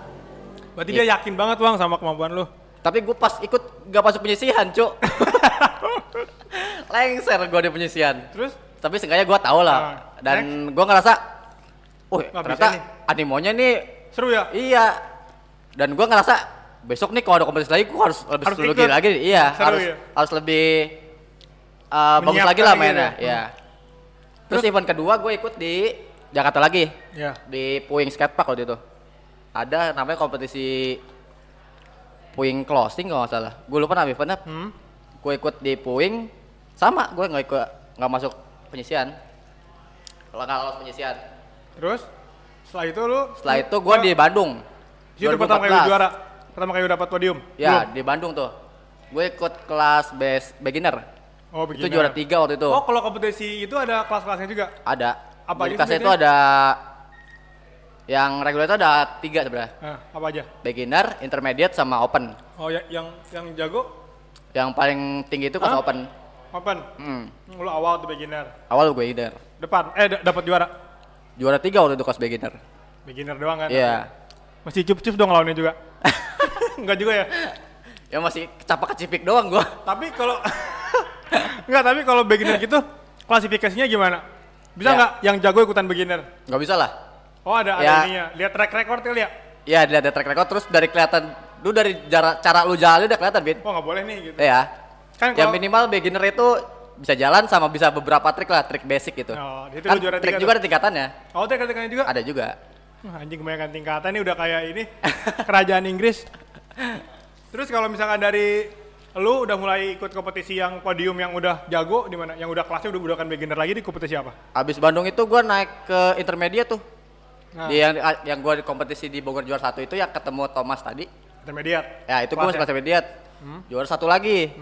Berarti dia yakin banget bang sama kemampuan lu. Tapi gue pas ikut gak masuk penyisihan, cuk. [laughs] Lengser gue di penyisihan. Terus? Tapi seenggaknya gue tau lah. Nah, Dan gue ngerasa, oh Wah, ternyata nih. animonya nih Seru ya? iya. Dan gue ngerasa besok nih kalau ada kompetisi lagi gue harus lebih Harus ikut. lagi. Iya, Seru harus ya? harus lebih uh, bagus lagi lah gitu mainnya. ya? Iya. Terus, event kedua gue ikut di Jakarta lagi Ya. di Puing Skatepark waktu itu. Ada namanya kompetisi Puing Closing kalau nggak salah. Gue lupa nama eventnya. Hmm. Gue ikut di Puing, sama gue nggak ikut nggak masuk penyisian. Kalau nggak lolos penyisian. Terus? Setelah itu lu? Setelah itu gue di Bandung. Itu pertama kali lu 2014. juara. Pertama kali dapat podium. Ya Belum? di Bandung tuh. Gue ikut kelas base beginner. Oh, Itu beginner. juara tiga waktu itu. Oh, kalau kompetisi itu ada kelas-kelasnya juga. Ada. Apa aja kelasnya itu ada yang reguler itu ada tiga sebenarnya. Nah, apa aja? Beginner, intermediate, sama open. Oh, ya, yang yang jago Yang paling tinggi itu kelas Hah? open. open. Hmm. Hmm, Lu awal tuh beginner. Awal gue beginner. Depan eh dapat juara. Juara tiga waktu itu kelas beginner. Beginner doang kan? Iya. Masih cup-cup dong lawannya juga. [laughs] [laughs] Enggak juga ya. Ya masih kecapak kecipik doang gua. Tapi kalau [laughs] Enggak, tapi kalau beginner gitu klasifikasinya gimana? Bisa Ya. nggak yang jago ikutan beginner? Nggak bisa lah. Oh, ada ada Ya. ininya. Lihat track record ya. Iya, dari track record terus dari kelihatan lu dari cara cara lu jalan udah kelihatan, Bin. Oh, nggak boleh nih gitu. Ya. Kan Yang minimal beginner itu bisa jalan sama bisa beberapa trik lah, trik basic gitu. Oh, itu kan trik juga ada tingkatannya. Oh, tingkatannya juga? Ada juga. Wah, anjing kebanyakan tingkatan ini udah kayak ini kerajaan Inggris. Terus kalau misalkan dari lu udah mulai ikut kompetisi yang podium yang udah jago di mana? Yang udah kelasnya udah bukan beginner lagi di kompetisi apa? Abis Bandung itu gua naik ke intermediate tuh. Nah. Di yang yang gua di kompetisi di Bogor juara satu itu yang ketemu Thomas tadi. Intermediate. Ya itu gua masih intermediate. Juara satu lagi.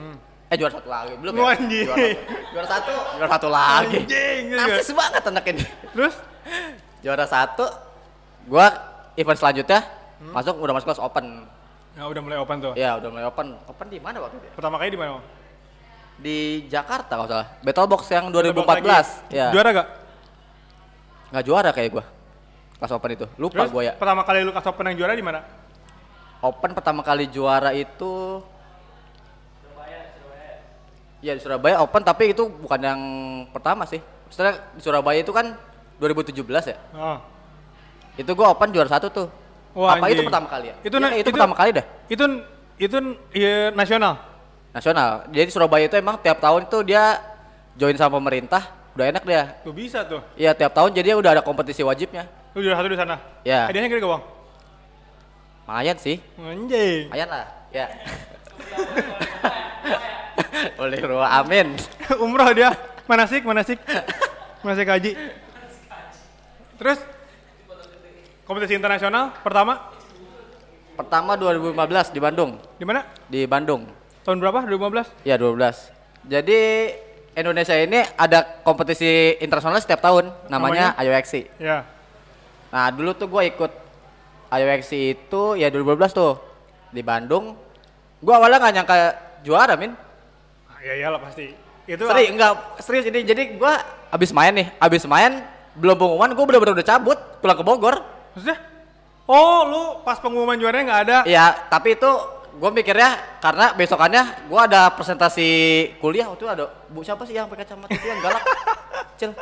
Eh juara satu lagi belum ya? anjing. Juara, satu, juara satu lagi. Anjing, ya. Narsis banget anak ini. Terus? Juara satu, gua event selanjutnya Hmm. masuk udah masuk kelas open. Nah, udah mulai open tuh. Ya udah mulai open. Open di mana waktu itu? ya? Pertama kali di mana? Di Jakarta kalau salah. Battle Box yang Box 2014. lagi. Ya. Juara gak? Nggak juara kayak gua. Kelas open itu. Lupa Terus gua ya. pertama kali lu kas open yang juara di mana? Open pertama kali juara itu Iya di Surabaya Open tapi itu bukan yang pertama sih. Setelah di Surabaya itu kan 2017 ya. Oh. Itu gua Open juara satu tuh. Wah, Apa itu anjing. pertama kali ya? Itu Iya, kayak itu, itu- pertama kali dah. Itu itu iya, nasional. Nasional. Jadi Surabaya itu emang tiap tahun itu dia join sama pemerintah, udah enak dia. Tuh bisa tuh. Iya tiap tahun jadi udah ada kompetisi wajibnya. Lu juara satu di sana. Ya. Hadiahnya gede gak, Bang? Lumayan sih. Anjing. Lumayan lah. Ya. [laughs] Boleh ruah amin. [laughs] Umroh dia. Manasik, manasik. Manasik haji. [laughs] Terus kompetisi internasional pertama Pertama 2015 di Bandung. di mana? Di Bandung. Tahun berapa? 2015? Ya 12. Jadi Indonesia ini ada kompetisi internasional setiap tahun namanya, IOXC. Ya. Nah, dulu tuh gue ikut IOXC itu ya 2012 tuh di Bandung. Gua awalnya nggak nyangka juara, Min. Ah, Ya iyalah pasti. Itu Serius enggak serius ini. Jadi gua abis main nih, abis main belum pengumuman gua bener-bener udah cabut pulang ke Bogor. Maksudnya? Oh, lu pas pengumuman juaranya nggak ada. Iya, tapi itu gue mikirnya karena besokannya gue ada presentasi kuliah waktu itu ada bu siapa sih yang pakai kacamata itu yang galak [laughs] cil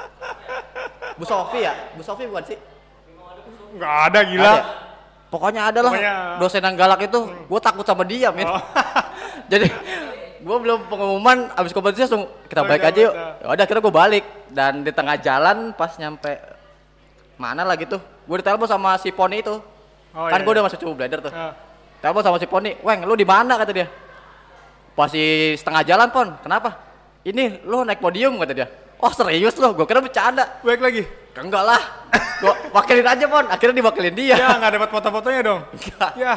bu Sofi ya bu Sofi bukan sih Nggak ada gila. Ada ya? pokoknya ada lah Pokoknya- dosen yang galak itu gue takut sama dia min Oh. [laughs] jadi gue belum pengumuman abis kompetisi langsung kita Oh, balik aja yuk ya. ya udah akhirnya gue balik dan di tengah jalan pas nyampe mana lah gitu gue ditelepon sama si Poni itu Oh, kan iya, gue iya. udah masuk cukup blender tuh Ah. Telepon sama si Poni, Weng lu di mana kata dia. Pasti setengah jalan Pon, kenapa? Ini lu naik podium kata dia. Oh serius lo, gue kira bercanda. Baik lagi. Enggak lah, gue wakilin aja Pon, akhirnya diwakilin dia. Ya nggak dapat foto-fotonya dong. Enggak. Ya.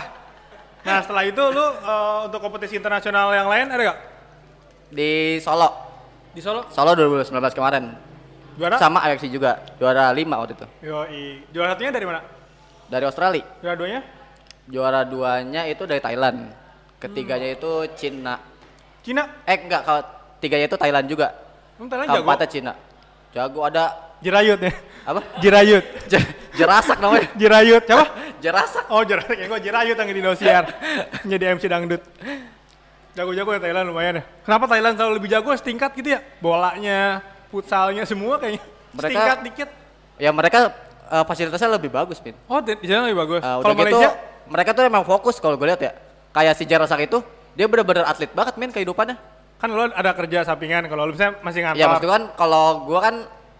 Nah setelah itu lu eh, untuk kompetisi internasional yang lain ada gak? Di Solo, Di Solo? Solo 2019 kemarin. Juara? Sama AFC juga, juara 5 waktu itu. Yoi. Juara satunya dari mana? Dari Australia. Juara duanya? Juara duanya itu dari Thailand. Ketiganya itu Cina. Cina? Eh enggak, kalau tiganya itu Thailand juga. Emang Thailand jago? Keempatnya Cina. Jago ada Jirayut ya? apa? [laughs] Jirayut. Jerasak namanya. [laughs] Jirayut. Siapa? [laughs] Jerasak. Oh Jirayut, kayak gue Jirayut yang di Indosiar. Jadi MC dangdut. Jago-jago ya Thailand lumayan ya. Kenapa Thailand selalu lebih jago setingkat gitu ya? Bolanya, futsalnya semua kayaknya. Mereka- Setingkat dikit. Ya mereka eh, fasilitasnya lebih bagus, Min. Oh di, sana lebih bagus. Udah Kalau gitu, Malaysia? mereka tuh emang fokus kalau gue lihat ya. Kayak si Jerasak itu, dia bener-bener atlet banget, Min, kehidupannya. Kan lo ada kerja sampingan, kalau lu misalnya masih ngantor. Ya maksudnya kan kalau gue kan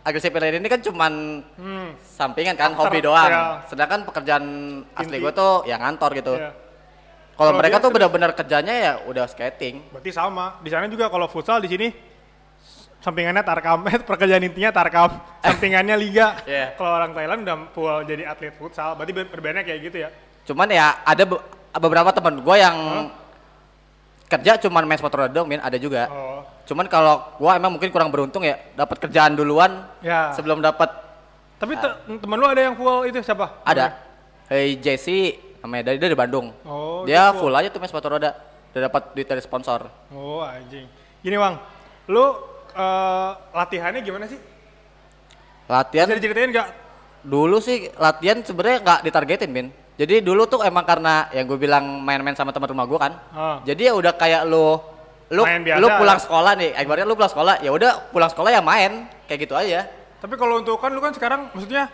agresif lain ini kan cuman Hmm. sampingan kan, After, hobi doang. ya. Sedangkan pekerjaan asli Inti. gue tuh yang ngantor gitu. Iya. Kalau mereka tuh serius. bener-bener kerjanya ya udah skating. Berarti sama. Di sana juga kalau futsal di sini sampingannya tarkam, [laughs] eh, pekerjaan intinya tarkam, sampingannya liga. Iya. Kalau orang Thailand udah full jadi atlet futsal, berarti ber- perbedaannya kayak gitu ya. Cuman ya ada be- beberapa teman gue yang kerja cuman main sepatu roda doang, Min, ada juga. Oh. Cuman kalau gua emang mungkin kurang beruntung ya, dapat kerjaan duluan Ya. sebelum dapat Tapi te- temen lu ada yang full itu siapa? ada. Hey Jesse namanya dari dari Bandung. Oh, dia dia full aja tuh main sepatu roda. Udah dapat duit dari sponsor. Oh anjing. Gini bang, lu eh, latihannya gimana sih? Latihan Bisa diceritain nggak? dulu sih latihan sebenarnya nggak ditargetin, Min. Jadi dulu tuh emang karena yang gue bilang main-main sama teman rumah gua kan. Ah. Jadi ya udah kayak lu lu lu pulang ya? sekolah nih, ibaratnya lu pulang sekolah, ya udah pulang sekolah ya main, kayak gitu aja. Tapi kalau untuk kan lu kan sekarang maksudnya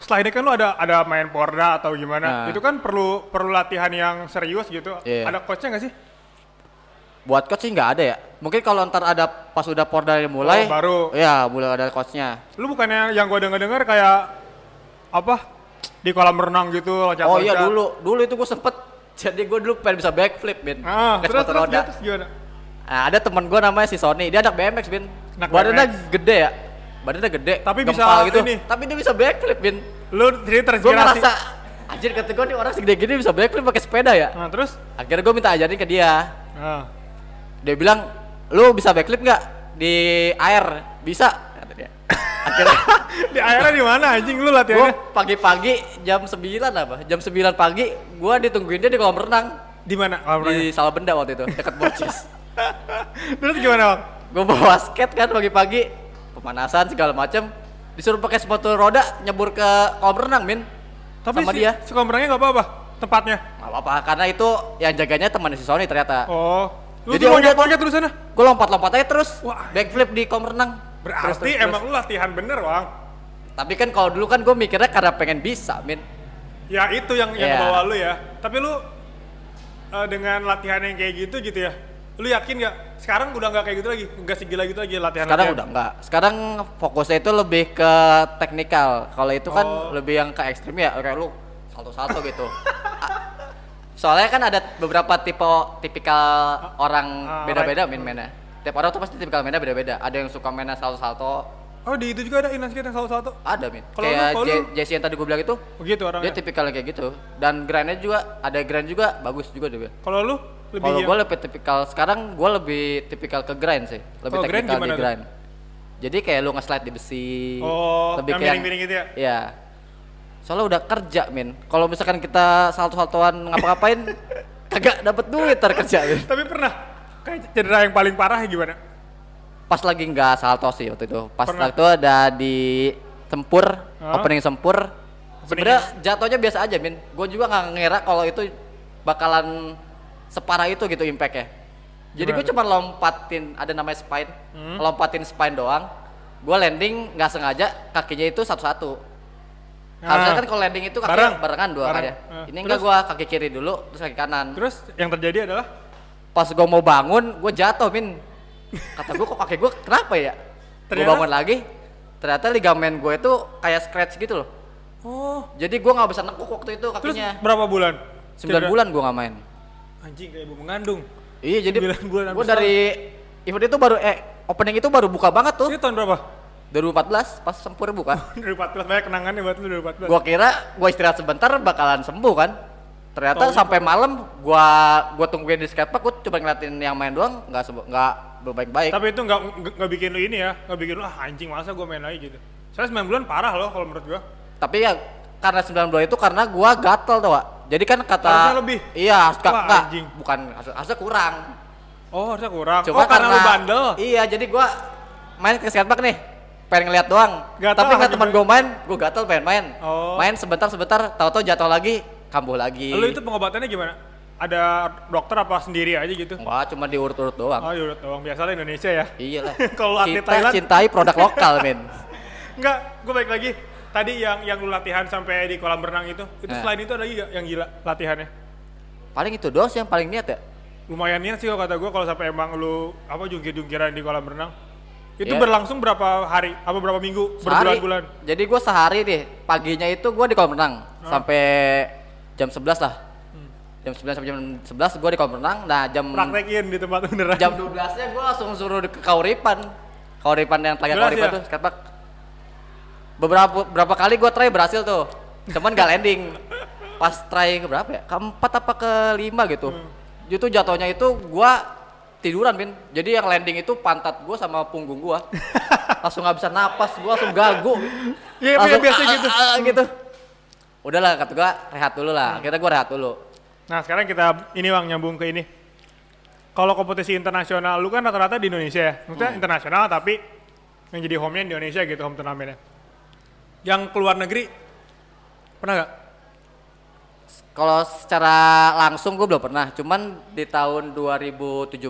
setelah ini kan lu ada ada main porda atau gimana? Nah. Itu kan perlu perlu latihan yang serius gitu. Iya. Ada coachnya nggak sih? Buat coach sih nggak ada ya. Mungkin kalau ntar ada pas udah Porda mulai, Oh, baru. ya mulai ada coachnya. Lu bukannya yang gua denger-denger kayak apa? Di kolam renang gitu loncat Oh iya dulu, dulu itu gue sempet [laughs] jadi gue dulu pengen bisa backflip, Bin. Ah, terus terus, roda. terus gimana? Nah, ada temen gue namanya si Sony, dia anak BMX, Bin. Anak Badannya BMX. gede ya. Badannya gede, Tapi bisa gitu. ini. Tapi dia bisa backflip, Bin. Lu jadi Gue terinspirasi. ngerasa anjir kata gue nih orang segede gini bisa backflip pakai sepeda ya. Nah, terus? Akhirnya gue minta ajarin ke dia. Nah, Dia bilang, "Lu bisa backflip nggak di air?" Bisa, kata dia. [laughs] Akhirnya di airnya di mana anjing lu gue latihannya? pagi-pagi jam 9 apa? Jam 9 pagi gue ditungguin dia di kolam renang Di mana kolam renangnya? di Salabenda waktu itu dekat Borcis. [laughs] Terus gimana, Bang? gue bawa skate kan pagi-pagi pemanasan segala macem disuruh pakai sepatu roda nyebur ke kolam renang min Tapi sama si, dia si kolam renangnya nggak apa-apa tempatnya. nggak apa-apa karena itu yang jaganya teman si Sony ternyata Oh. Lu Jadi loncat-loncat terus sana. gue lompat-lompat aja terus Wah. backflip di kolam renang Terus, Berarti terus, terus. emang lu latihan bener, Bang. tapi kan kalau dulu kan gue mikirnya karena pengen bisa min Ya itu yang yang Iya. bawa lu ya. Tapi lu eh, dengan latihan yang kayak gitu gitu ya. Lu yakin nggak? Sekarang udah nggak kayak gitu lagi, nggak segila gitu lagi latihan. sekarang udah enggak sekarang fokusnya itu lebih ke teknikal kalau itu kan Oh. lebih yang ke ekstrim ya kayak lu salto-salto gitu [laughs] soalnya kan ada beberapa tipe tipikal orang ah, beda-beda main mainnya tiap orang tuh pasti tipikal mainnya beda-beda ada yang suka mainnya salto-salto Oh di itu juga ada inline skate yang satu-satu. ada min Kalau kayak lu- lu- Jesse yang tadi gue bilang itu Begitu dia orangnya. tipikal kayak gitu dan grindnya juga ada grind juga bagus juga dia Kalau lu lebih kalau gue lebih tipikal sekarang gue lebih tipikal ke grind sih, lebih teknikal gimana di tuh? grind. Jadi kayak lu nge-slide di besi. Oh, lebih yang kayak miring-miring gitu ya? Iya. Soalnya udah kerja, Min. Kalau misalkan kita salto-saltoan ngapa-ngapain [laughs] kagak dapet duit ntar kerja, Min. Tapi pernah kayak cedera yang paling parah gimana? Pas lagi nggak salto sih waktu itu. Pas Pernah. waktu ada di Sempur, Hah? opening Sempur. Sebenarnya jatuhnya biasa aja, Min. Gue juga nggak ngira kalau itu bakalan separah itu gitu impactnya. Jadi gue cuma lompatin, ada namanya spine, Hmm. lompatin spine doang. Gue landing nggak sengaja kakinya itu satu-satu. Harusnya Ah. kan kalau landing itu Bareng. kakinya barengan dua Bareng. kan ya. Ah. Ini enggak Terus? gue kaki kiri dulu, terus kaki kanan. Terus yang terjadi adalah Pas gue mau bangun, gue jatuh min. Kata gue kok kaki gue kenapa ya? Ternyata? bangun lagi, ternyata ligamen gue itu kayak scratch gitu loh. Oh. Jadi gue nggak bisa nekuk waktu itu Terus kakinya. berapa bulan? 9 Cedera? bulan gue nggak main. Anjing kayak ibu mengandung. Iya jadi 9 bulan habis dari event itu baru eh opening itu baru buka banget tuh. Ini tahun berapa? 2014 pas sempur buka. 2014 [laughs] banyak kenangannya buat lu 2014. Gua kira gua istirahat sebentar bakalan sembuh kan. Ternyata Taunya sampai malam gua gua tungguin di skatepark gua cuma ngeliatin yang main doang nggak sembuh nggak berbaik-baik. Tapi itu nggak nggak- bikin lu ini ya, nggak bikin lu ah anjing masa gua main lagi gitu. Soalnya 9 bulan parah loh kalau menurut gua. Tapi ya karena 9 bulan itu karena gua gatel tuh, Wak. Jadi kan kata Harusnya lebih? Iya, harus enggak, bukan harus- harusnya kurang. Oh harusnya kurang. Cuma oh karena, lu bandel. Iya, jadi gua main ke skatepark nih. Pengen ngeliat doang. Gatel Tapi nggak lagi, teman gua main, gua gatel pengen main. Oh. Main sebentar sebentar, tahu-tahu jatuh lagi, kambuh lagi. Lu itu pengobatannya gimana? Ada dokter apa sendiri aja gitu? Wah, cuma diurut-urut doang. Oh yaudah doang biasa lah Indonesia ya. Iya lah. [laughs] Kalau atlet Kita Thailand- cintai produk lokal, [laughs] men. Enggak, gue balik lagi. Tadi yang yang lu latihan sampai di kolam renang itu, itu Nah. selain itu ada lagi gak yang gila latihannya? Paling itu dos yang paling niat ya. Lumayan niat sih kalau kata gue kalau sampai emang lu apa jungkir-jungkiran di kolam renang. Itu Iya. berlangsung berapa hari? Apa berapa minggu? Berbulan-bulan? Jadi gue sehari deh, paginya itu gue di kolam renang sampai jam 11 lah. Hmm. Jam 9 sampai jam 11 gue di kolam renang. Nah, jam Praktekin di tempat beneran. jam 12-nya gue langsung suruh ke Kauripan. Kauripan yang telaga Jelas Kauripan ya? tuh, skatepark. Beberapa berapa kali gue try berhasil tuh. Cuman gak landing. Pas try ke berapa ya? Keempat apa kelima gitu. Hmm. Itu jatuhnya itu gua tiduran, Bin. Jadi yang landing itu pantat gua sama punggung gua. [laughs] langsung nggak bisa napas, gua langsung gagu. Iya, Langsung, biasa "Ah, gitu." ah, ah," gitu. Udahlah kata gua rehat dulu lah. Akhirnya gua rehat dulu. Nah sekarang kita ini bang nyambung ke ini. Kalau kompetisi internasional, lu kan rata-rata di Indonesia ya. Maksudnya Hmm. internasional tapi yang jadi home-nya Indonesia gitu home turnamennya. Yang keluar negeri pernah gak? Kalau secara langsung gue belum pernah, cuman di tahun 2017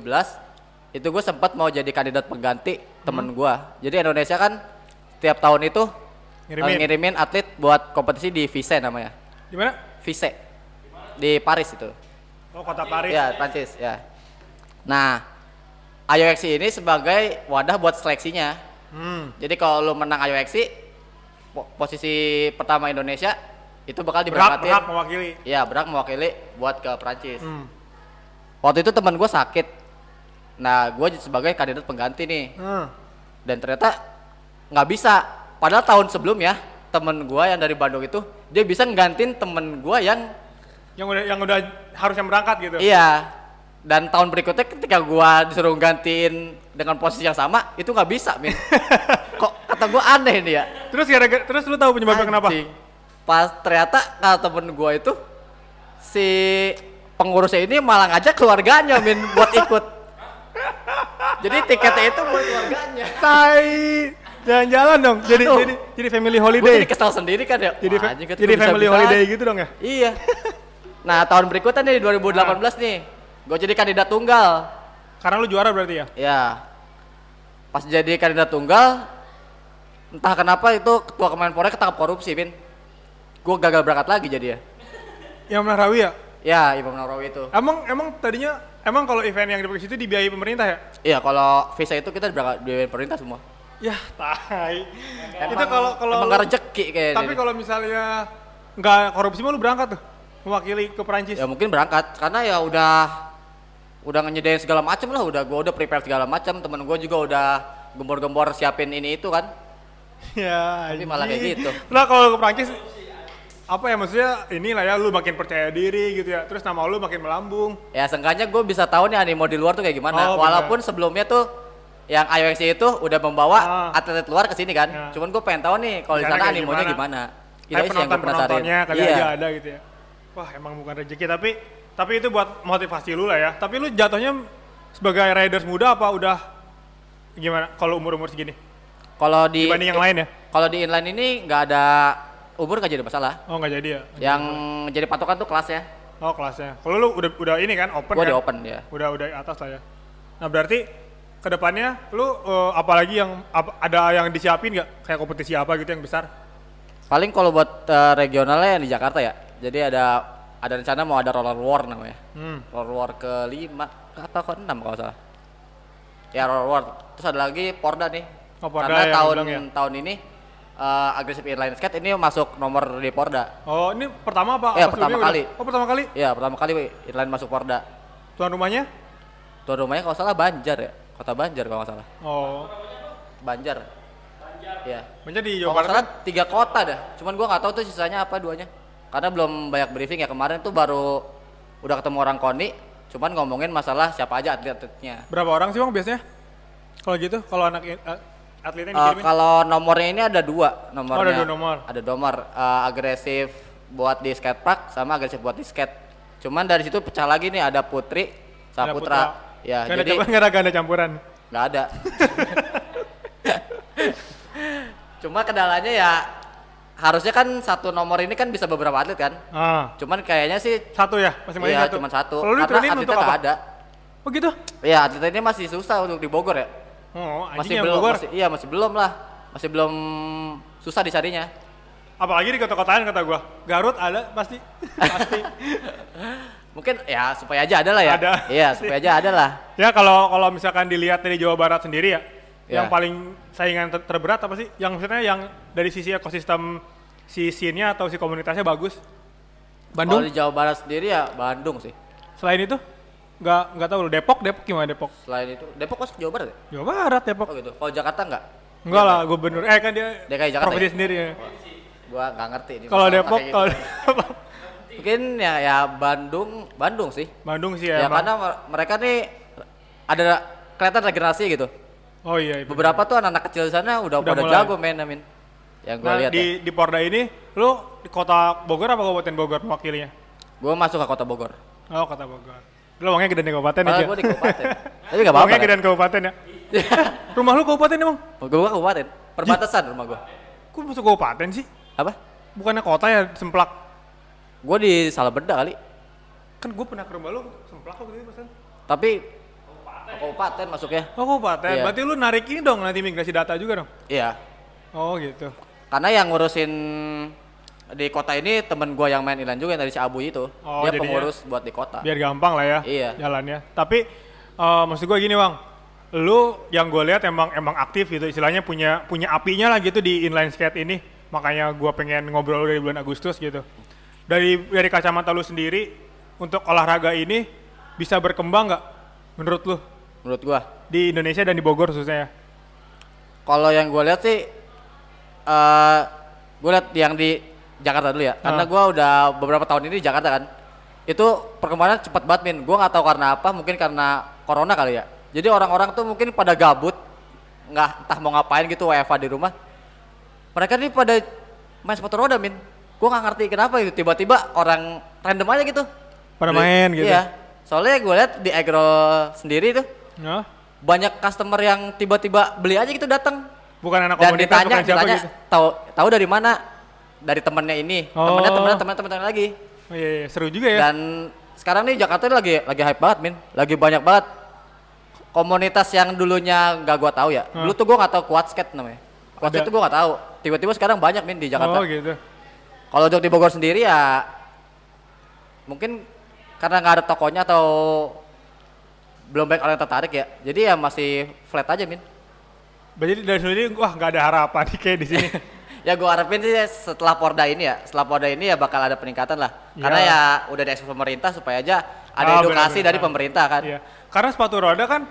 itu gue sempat mau jadi kandidat pengganti temen gue. Jadi Indonesia kan tiap tahun itu Ngirimin. eh, ngirimin atlet buat kompetisi di Vise namanya, Di mana? Vise di Paris itu. Oh kota Paris. Ya Prancis ya. Nah, IOXC ini sebagai wadah buat seleksinya. Hmm. Jadi kalau lu menang IOXC, po- posisi pertama Indonesia itu bakal diberangkatin. berhak mewakili. Iya, berhak mewakili buat ke Prancis. Hmm. Waktu itu teman gue sakit. Nah, gue sebagai kandidat pengganti nih. Hmm. Dan ternyata nggak bisa. Padahal tahun sebelumnya temen gue yang dari Bandung itu dia bisa nggantin temen gue yang Yang udah yang udah harusnya berangkat gitu. iya. Dan tahun berikutnya ketika gue disuruh gantiin dengan posisi yang sama itu nggak bisa, min. [laughs] Kok kata gue aneh nih ya. Terus gara-gara terus lu tahu penyebabnya kenapa? Pas ternyata kata temen gue itu si pengurusnya ini malah ngajak keluarganya min buat ikut. Jadi tiketnya itu buat keluarganya. Tai. Jalan-jalan dong. Jadi Tuh. jadi jadi family Gue holiday. jadi kesal sendiri kan ya. Jadi Wah, anjing, jadi family bisa-bisa holiday gitu dong ya. Iya. Nah tahun berikutnya nih 2018 nih, gue jadi kandidat tunggal. Karena lu juara berarti ya? Ya. Pas jadi kandidat tunggal, entah kenapa itu ketua Kemenpora ketangkap korupsi, Bin. Gue gagal berangkat lagi jadi ya. Yang menarawi ya? Ya, Imam Nahrawi itu. Emang emang tadinya emang kalau event yang dipakai situ dibiayai pemerintah ya? Iya, kalau visa itu kita berangkat di pemerintah semua. Ya, tai. itu kalau kalau emang rezeki kayaknya. Tapi kalau misalnya nggak korupsi mah lu berangkat tuh mewakili ke Perancis. ya mungkin berangkat karena ya udah udah ngenyediain segala macam lah udah gua udah prepare segala macam temen gua juga udah gembor-gembor siapin ini itu kan Ya, Tapi malah kayak gitu. Lah kalau ke Prancis apa ya maksudnya inilah ya lu makin percaya diri gitu ya. Terus nama lu makin melambung. ya seenggaknya gue bisa tahu nih animo di luar tuh kayak gimana Oh, walaupun sebelumnya tuh yang IOXC itu udah membawa Ah. atlet luar ke sini kan Ya. cuman gue pengen tahu nih kalau di sana animonya gimana? gimana, Itu yang penonton penasarin. penontonnya kali iya. aja ada gitu ya. Wah emang bukan rezeki tapi tapi itu buat motivasi lu lah ya. Tapi lu jatuhnya sebagai riders muda apa udah gimana kalau umur umur segini kalau di dibanding yang lain ya? kalau di inline ini nggak ada umur nggak jadi masalah Oh nggak jadi ya? yang jadi patokan tuh kelas ya Oh kelasnya. Kalau lu udah udah ini kan open gue kan? di open ya Udah udah atas lah ya. Nah berarti ke depannya lu eh, apalagi yang apa- ada yang disiapin nggak kayak kompetisi apa gitu yang besar? Paling kalau buat eh, regionalnya yang di Jakarta ya. Jadi ada ada rencana mau ada roller war namanya. Hmm. Roller war ke lima atau ke enam kalau salah. Ya roller war. Terus ada lagi Porda nih. Oh, Porda Karena tahun ya. tahun ini eh agresif inline skate ini masuk nomor di Porda. Oh ini pertama apa? Iya, apa pertama kali. udah? Oh pertama kali. Ya pertama kali inline masuk Porda. Tuan rumahnya? Tuan rumahnya kalau salah Banjar ya. Kota Banjar kalau nggak salah. Oh. Banjar. Iya. Banyak di Jawa Barat. salah tiga kota dah. Cuman gua nggak tahu tuh sisanya apa duanya. Karena belum banyak briefing ya kemarin tuh baru udah ketemu orang koni. Cuman ngomongin masalah siapa aja atlet-atletnya. Berapa orang sih bang biasanya? Kalau gitu, kalau anak eh, atletnya dikirimin? kalau nomornya ini ada dua nomornya. Oh, ada dua nomor. Ada nomor eh, agresif buat di skatepark sama agresif buat di skate. Cuman dari situ pecah lagi nih ada Putri sama Ada Putra. Ya, Ganda jadi campuran, nggak ada campuran. nggak ada. Cuma kendalanya ya harusnya kan satu nomor ini kan bisa beberapa atlet kan. Ah, Cuman kayaknya sih satu ya, masing-masing iya satu. cuma satu. Kalau lu Karena atletnya nggak ada. Oh gitu? Iya atletnya ini masih susah untuk di Bogor ya. Oh, Masih belum, Bogor. masih, iya masih belum lah. Masih belum susah dicarinya. Apalagi di kota-kotaan kata gua. Garut ada pasti. [laughs] pasti. Mungkin ya supaya aja ada lah ya. Ada. Iya supaya aja ada lah. [laughs] Ya kalau kalau misalkan dilihat dari Jawa Barat sendiri ya, Ya. yang paling saingan ter- terberat apa sih? Yang maksudnya yang dari sisi ekosistem si scene-nya atau si komunitasnya bagus? Bandung. Kalau di Jawa Barat sendiri ya Bandung sih. Selain itu nggak nggak tahu lu Depok Depok gimana Depok? Selain itu Depok masuk Jawa Barat ya? Jawa Barat Depok. Oh gitu. Kalau Jakarta enggak? Enggak lah, gubernur. Eh kan dia DKI Jakarta provinsi ya? sendiri ya. Gua nggak ngerti ini. Kalau Depok, gitu. [laughs] kalau mungkin ya ya Bandung, Bandung sih. Bandung sih ya. Ya, emang. karena mer- mereka nih ada kelihatan regenerasi gitu. Oh iya. iya. Beberapa tuh anak-anak kecil di sana udah, Udah pada mulai. jago main amin. Yang gue Nah, lihat di ya. di Porda ini lu di kota Bogor apa kabupaten Bogor mewakilinya? Gue masuk ke kota Bogor. Oh, kota Bogor. Lu uangnya gedean di kabupaten aja. gue di kabupaten. [laughs] Tapi gak apa-apa. Uangnya gedean kabupaten ya. [laughs] Rumah lu kabupaten emang? Gue kabupaten. Perbatasan rumah gue. Kok masuk kabupaten sih? Apa? Bukannya kota ya, semplak. Gue di Salabenda kali. Kan gue pernah ke rumah lu, semplak kok gitu pesan. Tapi kabupaten masuknya. Oh kabupaten, Iya. berarti lu narik ini dong nanti migrasi data juga dong? Iya. Oh gitu. Karena yang ngurusin di kota ini temen gue yang main Ilan juga yang dari Ciabu itu. Oh, dia jadinya- pengurus buat di kota. Biar gampang lah ya Iya. jalannya. Tapi Eh, maksud gue gini bang, lu yang gue lihat emang emang aktif gitu, istilahnya punya punya apinya lah gitu di inline skate ini. Makanya gue pengen ngobrol dari bulan Agustus gitu. Dari dari kacamata lu sendiri untuk olahraga ini bisa berkembang nggak menurut lu Menurut gua. di Indonesia dan di Bogor khususnya ya? Kalau yang gue lihat sih, eh gue lihat yang di Jakarta dulu ya. Karena Ah. gua udah beberapa tahun ini di Jakarta kan. Itu perkembangan cepat banget min. Gue nggak tahu karena apa. Mungkin karena corona kali ya. Jadi orang-orang tuh mungkin pada gabut, nggak entah mau ngapain gitu WFA di rumah. Mereka nih pada main sepatu roda min. Gue nggak ngerti kenapa itu. Tiba-tiba orang random aja gitu. Pada Beli- main gitu. Iya. Soalnya gue lihat di agro sendiri tuh banyak customer yang tiba-tiba beli aja gitu datang Bukan anak dan komunitas, ditanya bukan siapa ditanya gitu. tahu tahu dari mana dari temennya ini. Oh. temennya temennya temennya temennya lagi. Oh, iya, iya, seru juga ya. dan sekarang nih Jakarta ini lagi lagi hype banget min. Lagi banyak banget komunitas yang dulunya nggak gua tahu ya. Dulu tuh gua nggak tahu quad skate namanya. Quad skate tuh gua nggak tahu. Tiba-tiba sekarang banyak min di Jakarta. Oh gitu. kalau untuk di Bogor sendiri ya mungkin karena nggak ada tokonya atau belum banyak orang yang tertarik ya. Jadi ya masih flat aja min. Berarti dari sendiri wah nggak ada harapan nih kayak di sini. [laughs] ya gue harapin sih setelah Porda ini ya, setelah Porda ini ya bakal ada peningkatan lah. Ya. Karena ya udah ada pemerintah supaya aja Ah, ada edukasi benar-benar. dari pemerintah kan. Iya. Karena sepatu roda kan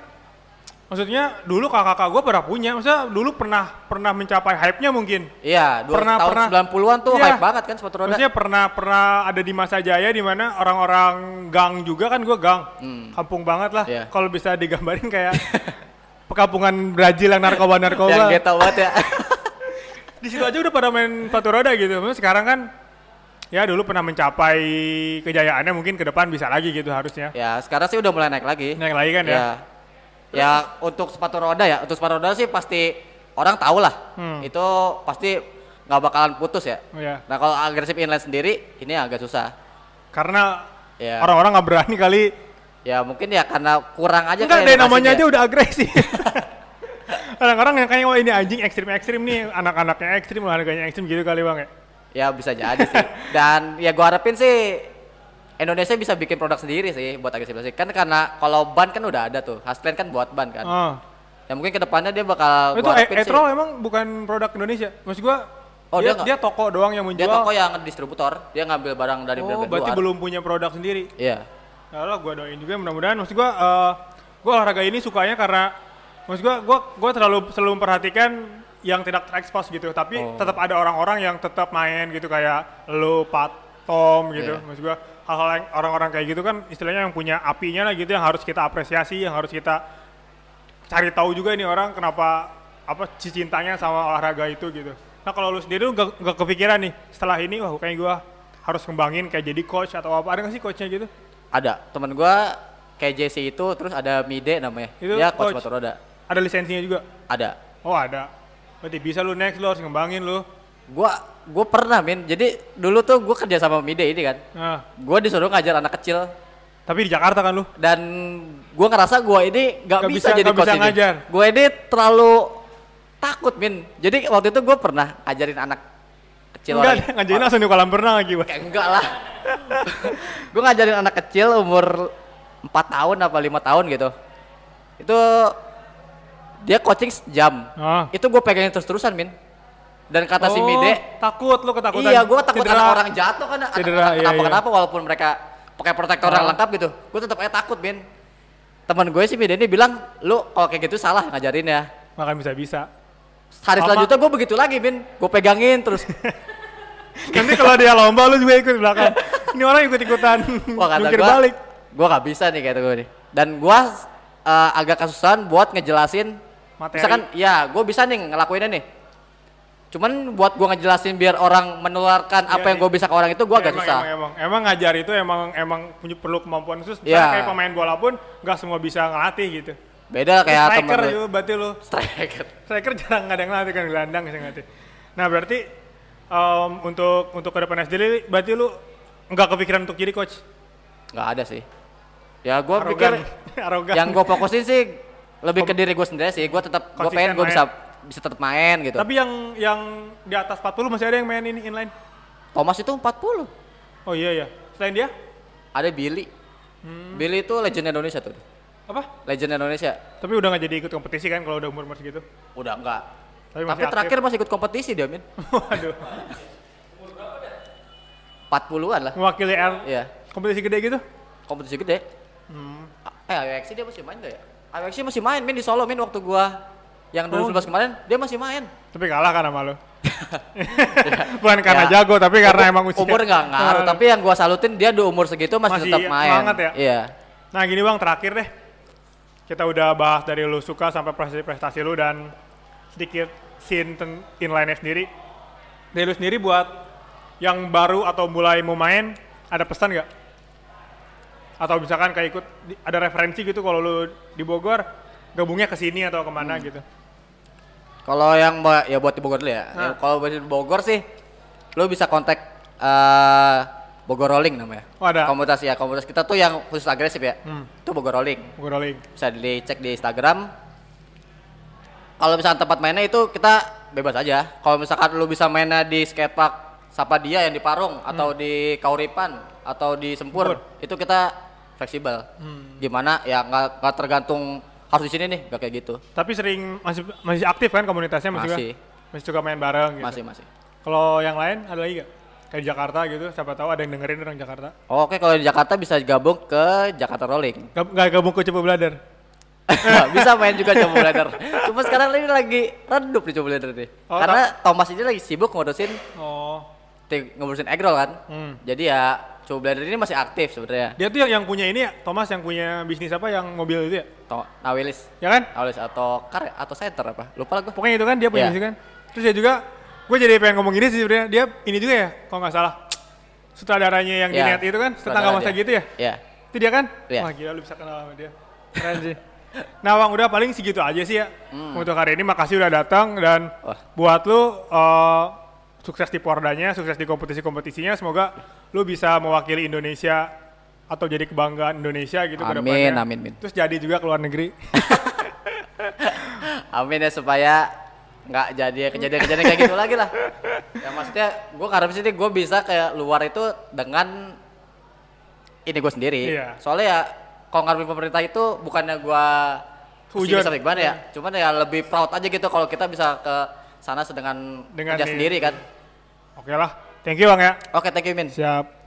maksudnya dulu kakak-kakak gue pernah punya, maksudnya dulu pernah pernah mencapai hype-nya mungkin. Iya, dua Pernah- tahun pernah. 90-an tuh Iya. hype banget kan sepatu roda. Maksudnya pernah pernah ada di masa jaya di mana orang-orang gang juga kan gue gang, kampung banget lah. Hmm. Iya. Kalau bisa digambarin kayak [laughs] pekampungan Brazil yang narkoba-narkoba. yang ghetto banget ya. [laughs] di situ aja udah pada main sepatu roda gitu. Maksudnya sekarang kan ya dulu pernah mencapai kejayaannya mungkin ke depan bisa lagi gitu harusnya. ya, sekarang sih udah mulai naik lagi. Naik lagi kan ya. Ya. Ya, untuk sepatu roda ya, untuk sepatu roda sih pasti orang tahu lah. Hmm. Itu pasti nggak bakalan putus ya. Oh, ya. Nah, kalau agresif inline sendiri ini agak susah. Karena Ya. orang-orang nggak berani kali. Ya mungkin ya karena kurang aja Enggak, kayak dari namanya aja udah agresif. [laughs] Orang-orang yang kayak wah ini anjing ekstrim-ekstrim nih, anak-anaknya ekstrim, olahraganya ekstrim gitu kali bang ya. Ya bisa jadi sih. Dan ya gua harapin sih Indonesia bisa bikin produk sendiri sih buat agresifikasi. Kan karena kalau ban kan udah ada tuh. Hasland kan buat ban kan. Oh. Ya mungkin ke depannya dia bakal itu e- harapin sih. Etro emang bukan produk Indonesia. Maksud gua Oh, dia, dia dia toko doang yang menjual. Dia toko yang distributor, dia ngambil barang dari oh, brand-brand berarti luar. belum punya produk sendiri. Iya. Ya Allah, gua doain juga mudah-mudahan. Maksud gua, eh, gua olahraga ini sukanya karena, maksud gua, gua, gua terlalu selalu memperhatikan yang tidak terekspos gitu. Tapi Oh. tetap ada orang-orang yang tetap main gitu kayak lo, Pat, Tom gitu. Iya. Maksud gua, hal-hal yang orang-orang kayak gitu kan istilahnya yang punya apinya lah gitu yang harus kita apresiasi, yang harus kita cari tahu juga ini orang kenapa apa cintanya sama olahraga itu gitu. Nah kalau lu sendiri lu gak, gak kepikiran nih setelah ini wah kayaknya gua harus ngembangin kayak jadi coach atau apa ada nggak sih coachnya gitu? Ada. Temen gua kayak JC itu terus ada Mide namanya. Itu dia coach coach. sepatu roda. Ada lisensinya juga? Ada. Oh ada. Berarti bisa lu next lu harus ngembangin lu. Gua gua pernah min. Jadi dulu tuh gua kerja sama Mide ini kan. Nah, Gua disuruh ngajar anak kecil tapi di Jakarta kan lu? dan gua ngerasa gua ini nggak Nggak bisa, bisa- jadi nggak coach bisa ini. Gua ini terlalu takut min. Jadi waktu itu gua pernah ajarin anak kecil Enggak, orang- ngajarin langsung di kolam renang lagi. Kayak enggak lah. [laughs] gua ngajarin anak kecil umur 4 tahun apa lima tahun gitu. Itu dia coaching jam. Ah. Itu gue pegangin terus-terusan min. Dan kata si Oh, Mide, takut lu ketakutan. iya gue takut cedera. anak orang jatuh kan. Cedera, iya, kenapa iya. kenapa walaupun mereka pakai protektor yang Ah. lengkap gitu. Gue tetap aja takut min. Teman gue si Mide ini bilang, lu kalau kayak gitu salah ngajarin ya. Makan bisa-bisa. Hari Sama- selanjutnya gue begitu lagi min. Gue pegangin terus. [laughs] Nanti kalau dia lomba lu juga ikut di belakang. Ini orang ikut-ikutan [laughs] Wah kata gua, balik. gua nggak bisa nih kata gue nih. Dan gua eh, agak kesusahan buat ngejelasin. Materi. Misalkan, ya gue bisa nih ngelakuinnya nih. Cuman buat gua ngejelasin biar orang menularkan apa Iya, yang gue bisa ke orang itu gua Ya, agak emang, susah. Emang, emang, emang ngajar itu emang emang punya perlu kemampuan khusus. Iya. Misalnya kayak pemain bola pun nggak semua bisa ngelatih gitu. Beda kayak temen striker gue. juga berarti lu. Striker. Striker jarang nggak ada yang ngelatih kan gelandang sih ngelatih. Nah berarti em, untuk untuk ke depan sendiri berarti lu nggak kepikiran untuk jadi coach? Nggak ada sih. Ya gue pikir [laughs] Arogan. yang gue fokusin sih lebih ke diri gue sendiri sih. Gue tetap gue pengen gue bisa bisa tetap main gitu. Tapi yang yang di atas 40 masih ada yang main ini inline? Thomas itu 40. Oh iya ya. Selain dia? Ada Billy. Hmm. Billy itu legend Indonesia tuh. Apa? Legend Indonesia. Tapi udah nggak jadi ikut kompetisi kan kalau udah umur umur segitu. Udah enggak. Tapi Tapi, masih aktif. terakhir masih ikut kompetisi dia, Min. [laughs] Waduh. 40-an lah. Mewakili R Iya. kompetisi gede gitu. Kompetisi gede. Hmm. Eh, AWXC dia masih main gak ya? AWXC masih main, Min di Solo, Min waktu gua yang 2019 kemarin, dia masih main. Tapi kalah kan sama lo. [laughs] Bukan karena Ya. jago, tapi karena emang usia. Umur nggak ngaruh, Nah, tapi yang gua salutin dia di umur segitu masih, Masih tetap main. semangat ya? Iya. Nah gini bang, terakhir deh. Kita udah bahas dari lu suka sampai prestasi-prestasi lu dan sedikit scene inline-nya sendiri. Dari lu sendiri buat yang baru atau mulai mau main, ada pesan nggak? Atau misalkan kayak ikut, ada referensi gitu kalau lu di Bogor, gabungnya ke sini atau ke mana Hmm. gitu. Kalau yang ba- ya buat di Bogor dulu ya. Nah. Ya, Kalau buat di Bogor sih, lu bisa kontak eh, Bogor Rolling namanya. Oh, ada. Komunitas ya, komunitas kita tuh yang khusus agresif ya. Hmm. Itu Bogor Rolling. Bogor Rolling. Bisa dicek di Instagram. Kalau misalkan tempat mainnya itu kita bebas aja. Kalau misalkan lu bisa mainnya di skatepark Sapadia yang di Parung atau di Kauripan atau di Sempur, Hmm. Sempur. itu kita fleksibel. Hmm. Gimana ya nggak nggak tergantung harus di sini nih, nggak kayak gitu. Tapi sering masih masih aktif kan komunitasnya masih Masih. kan? Masih suka main bareng gitu. Masih masih. Kalau yang lain ada lagi gak? Kayak di Jakarta gitu, siapa tahu ada yang dengerin orang Jakarta. Oke, kalau di Jakarta bisa gabung ke Jakarta Rolling. Gak, gak gabung ke Cepu Belader. [laughs] bisa main juga coba belajar. Cuma sekarang ini lagi redup nih coba belajar nih. Oh, Karena Thomas ini lagi sibuk ngurusin Oh. ngurusin eggroll kan. Hmm. Jadi ya coba belajar ini masih aktif sebenarnya. Dia tuh yang, yang punya ini ya, Thomas yang punya bisnis apa yang mobil itu ya? To- Nawilis, Ya kan? Nawilis atau Kar atau Center apa? Lupa lah gue. Pokoknya itu kan dia punya Iya. bisnis kan. Terus dia juga, gue jadi pengen ngomong gini sih sebenarnya. Dia ini juga ya, kalau nggak salah. Sutradaranya yang di Iya, net itu kan, tetangga masa dia. gitu ya? Iya. Itu dia kan? Iya. Wah gila lu bisa kenal sama dia. Keren sih. Nah Bang, udah paling segitu aja sih ya. Untuk hari ini makasih udah datang dan Hmm. Wah. buat lu eh, sukses di Pordanya, sukses di kompetisi-kompetisinya. Semoga lu bisa mewakili Indonesia atau jadi kebanggaan Indonesia gitu ke Amin, depannya. amin, amin. Terus jadi juga ke luar negeri. [laughs] Amin ya supaya nggak jadi kejadian-kejadian kayak gitu lagi lah. Ya maksudnya gue ngarep sih gue bisa kayak luar itu dengan ini gue sendiri. Iya. Soalnya ya kalau ngarepin pemerintah itu bukannya gue Sujud. sampai gimana ya. Cuman ya lebih proud aja gitu kalau kita bisa ke sana sedangkan Dengan kerja sendiri kan. Oke lah. Thank you Bang ya. Oke, thank you Min. Siap.